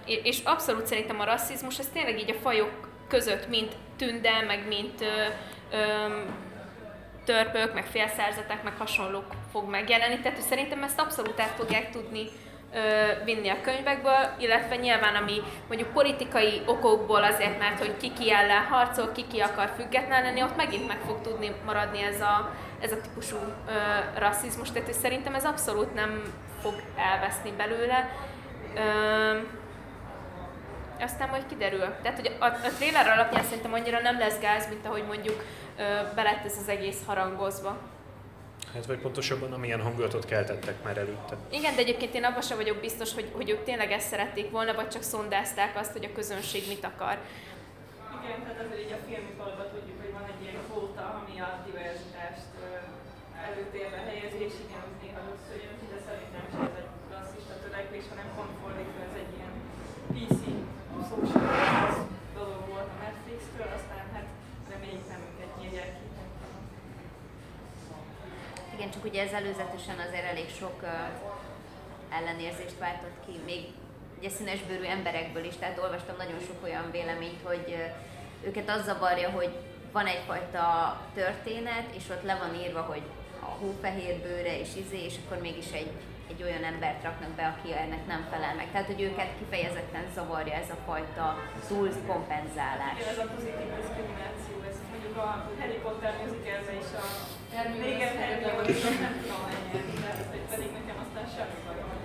És- abszolút szerintem a rasszizmus, ez tényleg így a fajok között, mint tünde, meg mint törpök, meg félszárzaták, meg hasonlók fog megjelenni. Tehát hogy szerintem ezt abszolút át fogják tudni vinni a könyvekből, illetve nyilván ami mondjuk politikai okokból azért, mert hogy ki ki ellen harcol, ki ki akar független lenni, ott megint meg fog tudni maradni ez a, ez a típusú ö, rasszizmus. Tehát szerintem ez abszolút nem fog elveszni belőle. Ö, aztán majd kiderül. Tehát, hogy a, a trailer alapján szerintem annyira nem lesz gáz, mint ahogy mondjuk ö, belett ez az egész harangozva. Hát vagy pontosabban amilyen hangulatot keltettek már előtte. Igen, de egyébként én abban sem vagyok biztos, hogy, hogy ők tényleg ezt szerették volna, vagy csak szondázták azt, hogy a közönség mit akar. Igen, tehát azért így a filmiparban tudjuk, hogy van egy ilyen kvóta, ami a diverzitást előtérbe helyezi, és igen, az néha rosszul jön ki, de szerintem sem ez egy rasszista törekvés, hanem pont fordítva, ez egy ilyen PC social dolog volt a Netflix-től, aztán hát reméljük nem őket nyírják ki. Csak ugye ez előzetesen azért elég sok ö, ellenérzést váltott ki, még ugye színesbőrű emberekből is, tehát olvastam nagyon sok olyan véleményt, hogy ö, őket az zavarja, hogy van egyfajta történet, és ott le van írva, hogy a hófehér bőre és izé, és akkor mégis egy, egy olyan embert raknak be, aki ennek nem felel meg. Tehát, hogy őket kifejezetten zavarja ez a fajta túl kompenzálás. Igen, ez a pozitív diszkrimináció, ez mondjuk a Harry Potter musicalben is a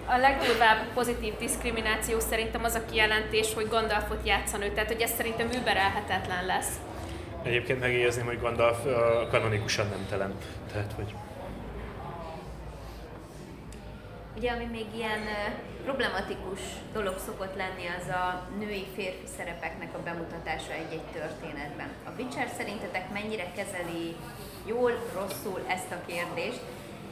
A legdurvább pozitív diszkrimináció szerintem az a kijelentés, hogy Gandalfot játszan ő, tehát hogy ez szerintem überelhetetlen lesz. Egyébként megjegyezném, hogy Gandalf kanonikusan nemtelen. Tehát, hogy Ugye, ami még ilyen problematikus dolog szokott lenni, az a női-férfi szerepeknek a bemutatása egy-egy történetben. A Witcher szerintetek mennyire kezeli jól, rosszul ezt a kérdést.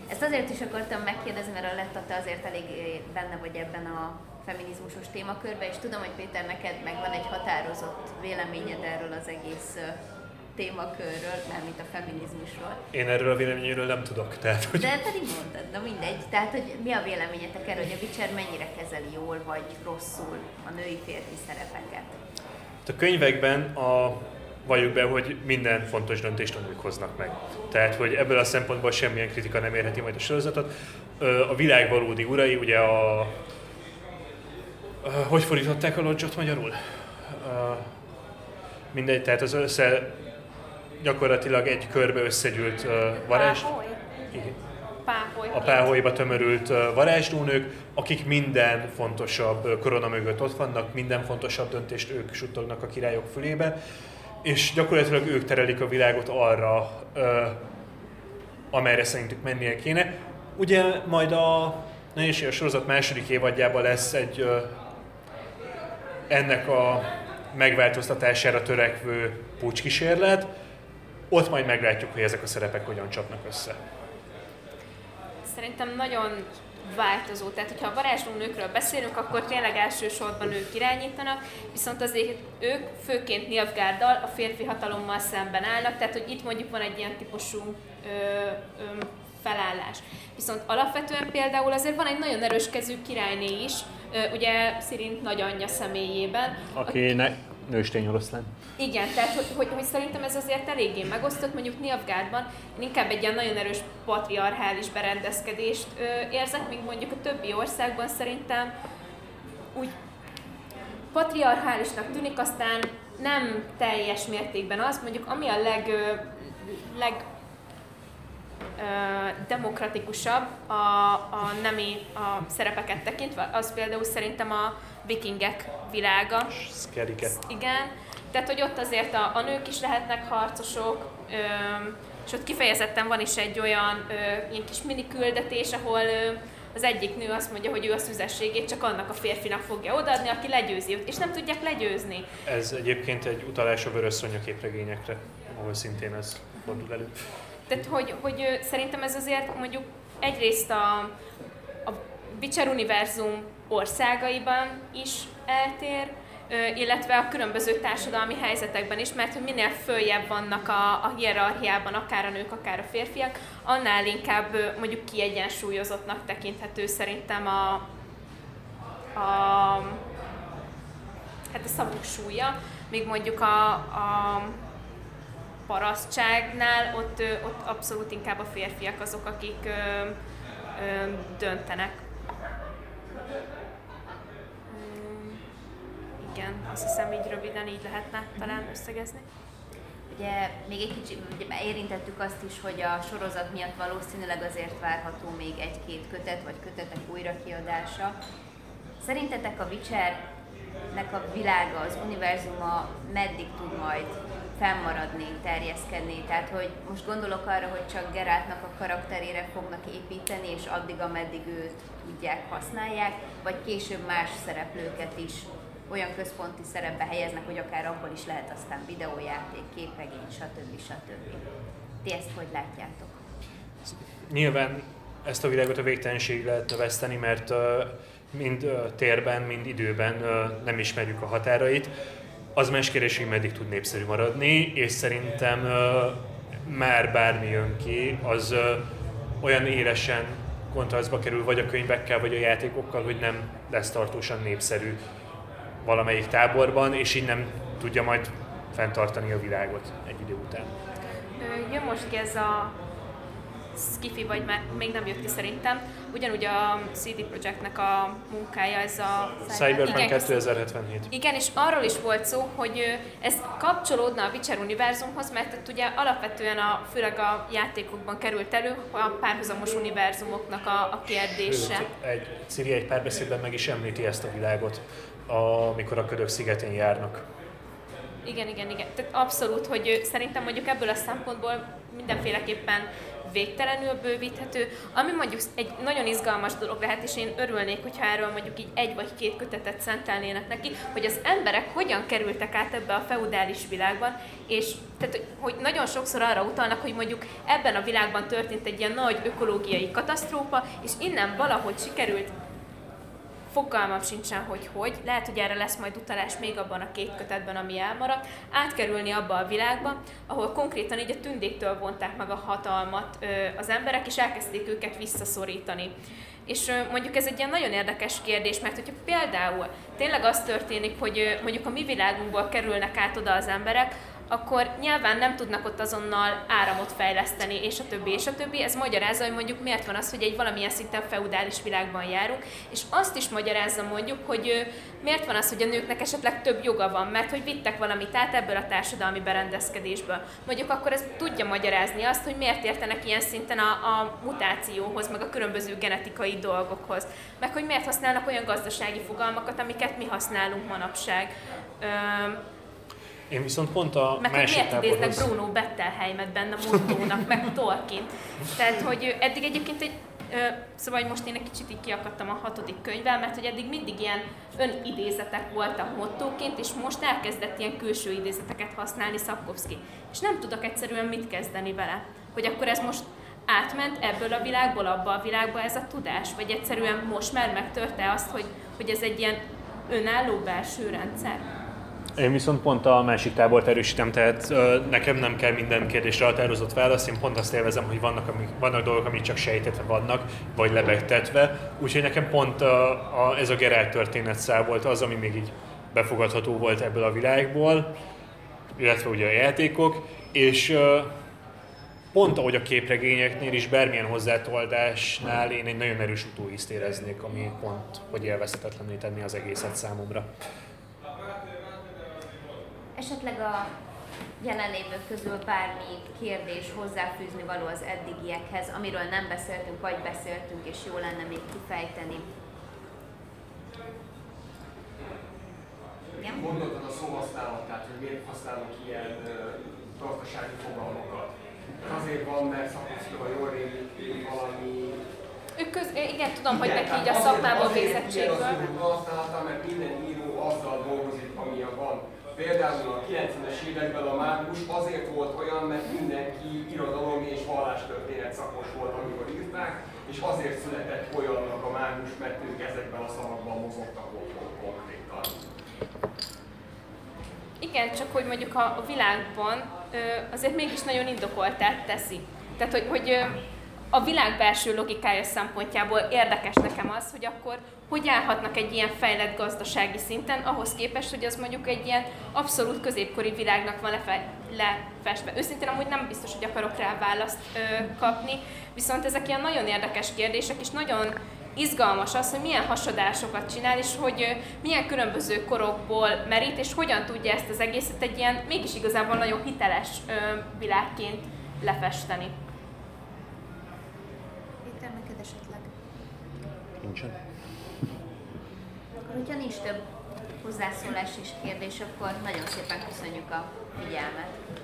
Ezt azért is akartam megkérdezni, mert a Letta, te azért elég benne vagy ebben a feminizmusos témakörben, és tudom, hogy Péter, neked meg van egy határozott véleményed erről az egész témakörről, nem mint a feminizmusról. Én erről a véleményről nem tudok, tehát hogy... De pedig mondtad, na mindegy. Tehát, hogy mi a véleményetek erről, hogy a Witcher mennyire kezeli jól vagy rosszul a női férfi szerepeket? A könyvekben a valljuk be, hogy minden fontos döntést nők hoznak meg. Tehát, hogy ebből a szempontból semmilyen kritika nem érheti majd a sorozatot. A világ valódi urai, ugye a... Hogy fordították a lodzsot magyarul? Mindegy, tehát az össze gyakorlatilag egy körbe összegyűlt varázs. Igen. A páholyba tömörült varázslónők, akik minden fontosabb korona mögött ott vannak, minden fontosabb döntést ők suttognak a királyok fülébe, és gyakorlatilag ők terelik a világot arra, amerre szerintük mennie kéne. Ugye majd a Nehézség a sorozat második évadjában lesz egy ennek a megváltoztatására törekvő pucskísérlet, ott majd meglátjuk, hogy ezek a szerepek hogyan csapnak össze. Szerintem nagyon változó. Tehát, hogyha a varázsló nőkről beszélünk, akkor tényleg elsősorban ők irányítanak, viszont azért ők főként Nilfgaarddal, a férfi hatalommal szemben állnak, tehát hogy itt mondjuk van egy ilyen típusú ö, ö, felállás. Viszont alapvetően például azért van egy nagyon erős kezű királyné is, ugye Szirint nagyanyja személyében. Akinek nőstény oroszlán. Igen, tehát hogy, hogy, hogy szerintem ez azért eléggé megosztott, mondjuk Nilfgaardban inkább egy ilyen nagyon erős patriarchális berendezkedést ö, érzek, míg mondjuk a többi országban szerintem úgy patriarchálisnak tűnik, aztán nem teljes mértékben az, mondjuk ami a leg, ö, leg demokratikusabb a, a nemi a szerepeket tekintve, az például szerintem a vikingek világa. Szkerike. Igen, tehát hogy ott azért a, a nők is lehetnek harcosok, ö, és ott kifejezetten van is egy olyan ö, ilyen kis mini küldetés, ahol ö, az egyik nő azt mondja, hogy ő a szüzességét csak annak a férfinak fogja odaadni, aki legyőzi őt, és nem tudják legyőzni. Ez egyébként egy utalás a vörös képregényekre, ahol szintén ez fordul elő. Tehát, hogy, hogy szerintem ez azért mondjuk egyrészt a, a Witcher univerzum országaiban is eltér, illetve a különböző társadalmi helyzetekben is, mert hogy minél följebb vannak a, a hierarchiában, akár a nők, akár a férfiak, annál inkább mondjuk kiegyensúlyozottnak tekinthető szerintem a, a, hát a szavuk súlya, míg mondjuk a, a parasztságnál ott, ott abszolút inkább a férfiak azok, akik ö, ö, döntenek. igen, azt hiszem így röviden így lehetne talán összegezni. Ugye még egy kicsit ugye érintettük azt is, hogy a sorozat miatt valószínűleg azért várható még egy-két kötet, vagy kötetek újrakiadása. Szerintetek a Witchernek a világa, az univerzuma meddig tud majd fennmaradni, terjeszkedni? Tehát, hogy most gondolok arra, hogy csak Geráltnak a karakterére fognak építeni, és addig, ameddig őt tudják, használják, vagy később más szereplőket is olyan központi szerepbe helyeznek, hogy akár abból is lehet aztán videójáték, képregény, stb. stb. Ti ezt hogy látjátok? Nyilván ezt a világot a végtelenség lehet növeszteni, mert mind térben, mind időben nem ismerjük a határait. Az más kérdés, hogy meddig tud népszerű maradni, és szerintem már bármi jön ki, az olyan élesen kontrasztba kerül, vagy a könyvekkel, vagy a játékokkal, hogy nem lesz tartósan népszerű valamelyik táborban, és így nem tudja majd fenntartani a világot egy idő után. Jön most ki ez a Skiffy, vagy már még nem jött ki szerintem. Ugyanúgy a CD Projektnek a munkája, ez a... Cyberpunk igen, 2077. Igen, és arról is volt szó, hogy ez kapcsolódna a Witcher univerzumhoz, mert ott ugye alapvetően a, főleg a játékokban került elő a párhuzamos univerzumoknak a, a kérdése. Sőt, egy, Ciri egy párbeszédben meg is említi ezt a világot amikor a ködök szigetén járnak. Igen, igen, igen. Tehát abszolút, hogy szerintem mondjuk ebből a szempontból mindenféleképpen végtelenül bővíthető, ami mondjuk egy nagyon izgalmas dolog lehet, és én örülnék, hogyha erről mondjuk így egy vagy két kötetet szentelnének neki, hogy az emberek hogyan kerültek át ebbe a feudális világban, és tehát, hogy nagyon sokszor arra utalnak, hogy mondjuk ebben a világban történt egy ilyen nagy ökológiai katasztrófa, és innen valahogy sikerült fogalmam sincsen, hogy hogy, lehet, hogy erre lesz majd utalás még abban a két kötetben, ami elmaradt, átkerülni abba a világba, ahol konkrétan így a tündéktől vonták meg a hatalmat az emberek, és elkezdték őket visszaszorítani. És mondjuk ez egy ilyen nagyon érdekes kérdés, mert hogyha például tényleg az történik, hogy mondjuk a mi világunkból kerülnek át oda az emberek, akkor nyilván nem tudnak ott azonnal áramot fejleszteni, és a többi, és a többi. Ez magyarázza, hogy mondjuk miért van az, hogy egy valamilyen szinten feudális világban járunk, és azt is magyarázza mondjuk, hogy miért van az, hogy a nőknek esetleg több joga van, mert hogy vittek valamit át ebből a társadalmi berendezkedésből. Mondjuk akkor ez tudja magyarázni azt, hogy miért értenek ilyen szinten a, a mutációhoz, meg a különböző genetikai dolgokhoz, meg hogy miért használnak olyan gazdasági fogalmakat, amiket mi használunk manapság. Én viszont pont a meg másik miért táborhoz... idéznek Bruno Bettelheimet benne mondónak, meg Tolkien. Tehát, hogy eddig egyébként egy Szóval, hogy most én egy kicsit így kiakadtam a hatodik könyvvel, mert hogy eddig mindig ilyen önidézetek voltak mottóként, és most elkezdett ilyen külső idézeteket használni Szapkovszki. És nem tudok egyszerűen mit kezdeni vele. Hogy akkor ez most átment ebből a világból abba a világba ez a tudás, vagy egyszerűen most már megtörte azt, hogy, hogy ez egy ilyen önálló belső rendszer. Én viszont pont a másik tábort erősítem, tehát ö, nekem nem kell minden kérdésre határozott válasz, én pont azt élvezem, hogy vannak, amik, vannak dolgok, amik csak sejtetve vannak, vagy lebegtetve, úgyhogy nekem pont a, a, ez a Geralt történetszál volt az, ami még így befogadható volt ebből a világból, illetve ugye a játékok, és ö, pont ahogy a képregényeknél is, bármilyen hozzátoldásnál én egy nagyon erős utóízt éreznék, ami pont, hogy élvezhetetlenné tenni az egészet számomra. Esetleg a jelenlévők közül bármi kérdés hozzáfűzni való az eddigiekhez, amiről nem beszéltünk, vagy beszéltünk, és jó lenne még kifejteni. Igen? Gondoltad a szóhasználatát, hogy miért használunk ilyen gazdasági fogalmakat. Azért van, mert szakmaszkival jól rémlik valami ők köz, igen, tudom, hogy neki így a szakmából végzettségből. Azért használata, mert minden író azzal dolgozik, ami van. Például a 90-es években a mágus azért volt olyan, mert mindenki irodalom és vallástörténet szakos volt, amikor írták, és azért született olyannak a mágus, mert ők ezekben a szavakban mozogtak otthon konkrétan. Igen, csak hogy mondjuk a, világban azért mégis nagyon indokoltát teszi. Tehát, hogy, hogy a világ belső logikája szempontjából érdekes nekem az, hogy akkor hogy állhatnak egy ilyen fejlett gazdasági szinten, ahhoz képest, hogy az mondjuk egy ilyen abszolút középkori világnak van lefe, lefestve. Őszintén amúgy nem biztos, hogy akarok rá választ ö, kapni, viszont ezek ilyen nagyon érdekes kérdések, és nagyon izgalmas az, hogy milyen hasadásokat csinál, és hogy milyen különböző korokból merít, és hogyan tudja ezt az egészet egy ilyen mégis igazából nagyon hiteles világként lefesteni. Nincsen. Hogyha nincs több hozzászólás és kérdés, akkor nagyon szépen köszönjük a figyelmet.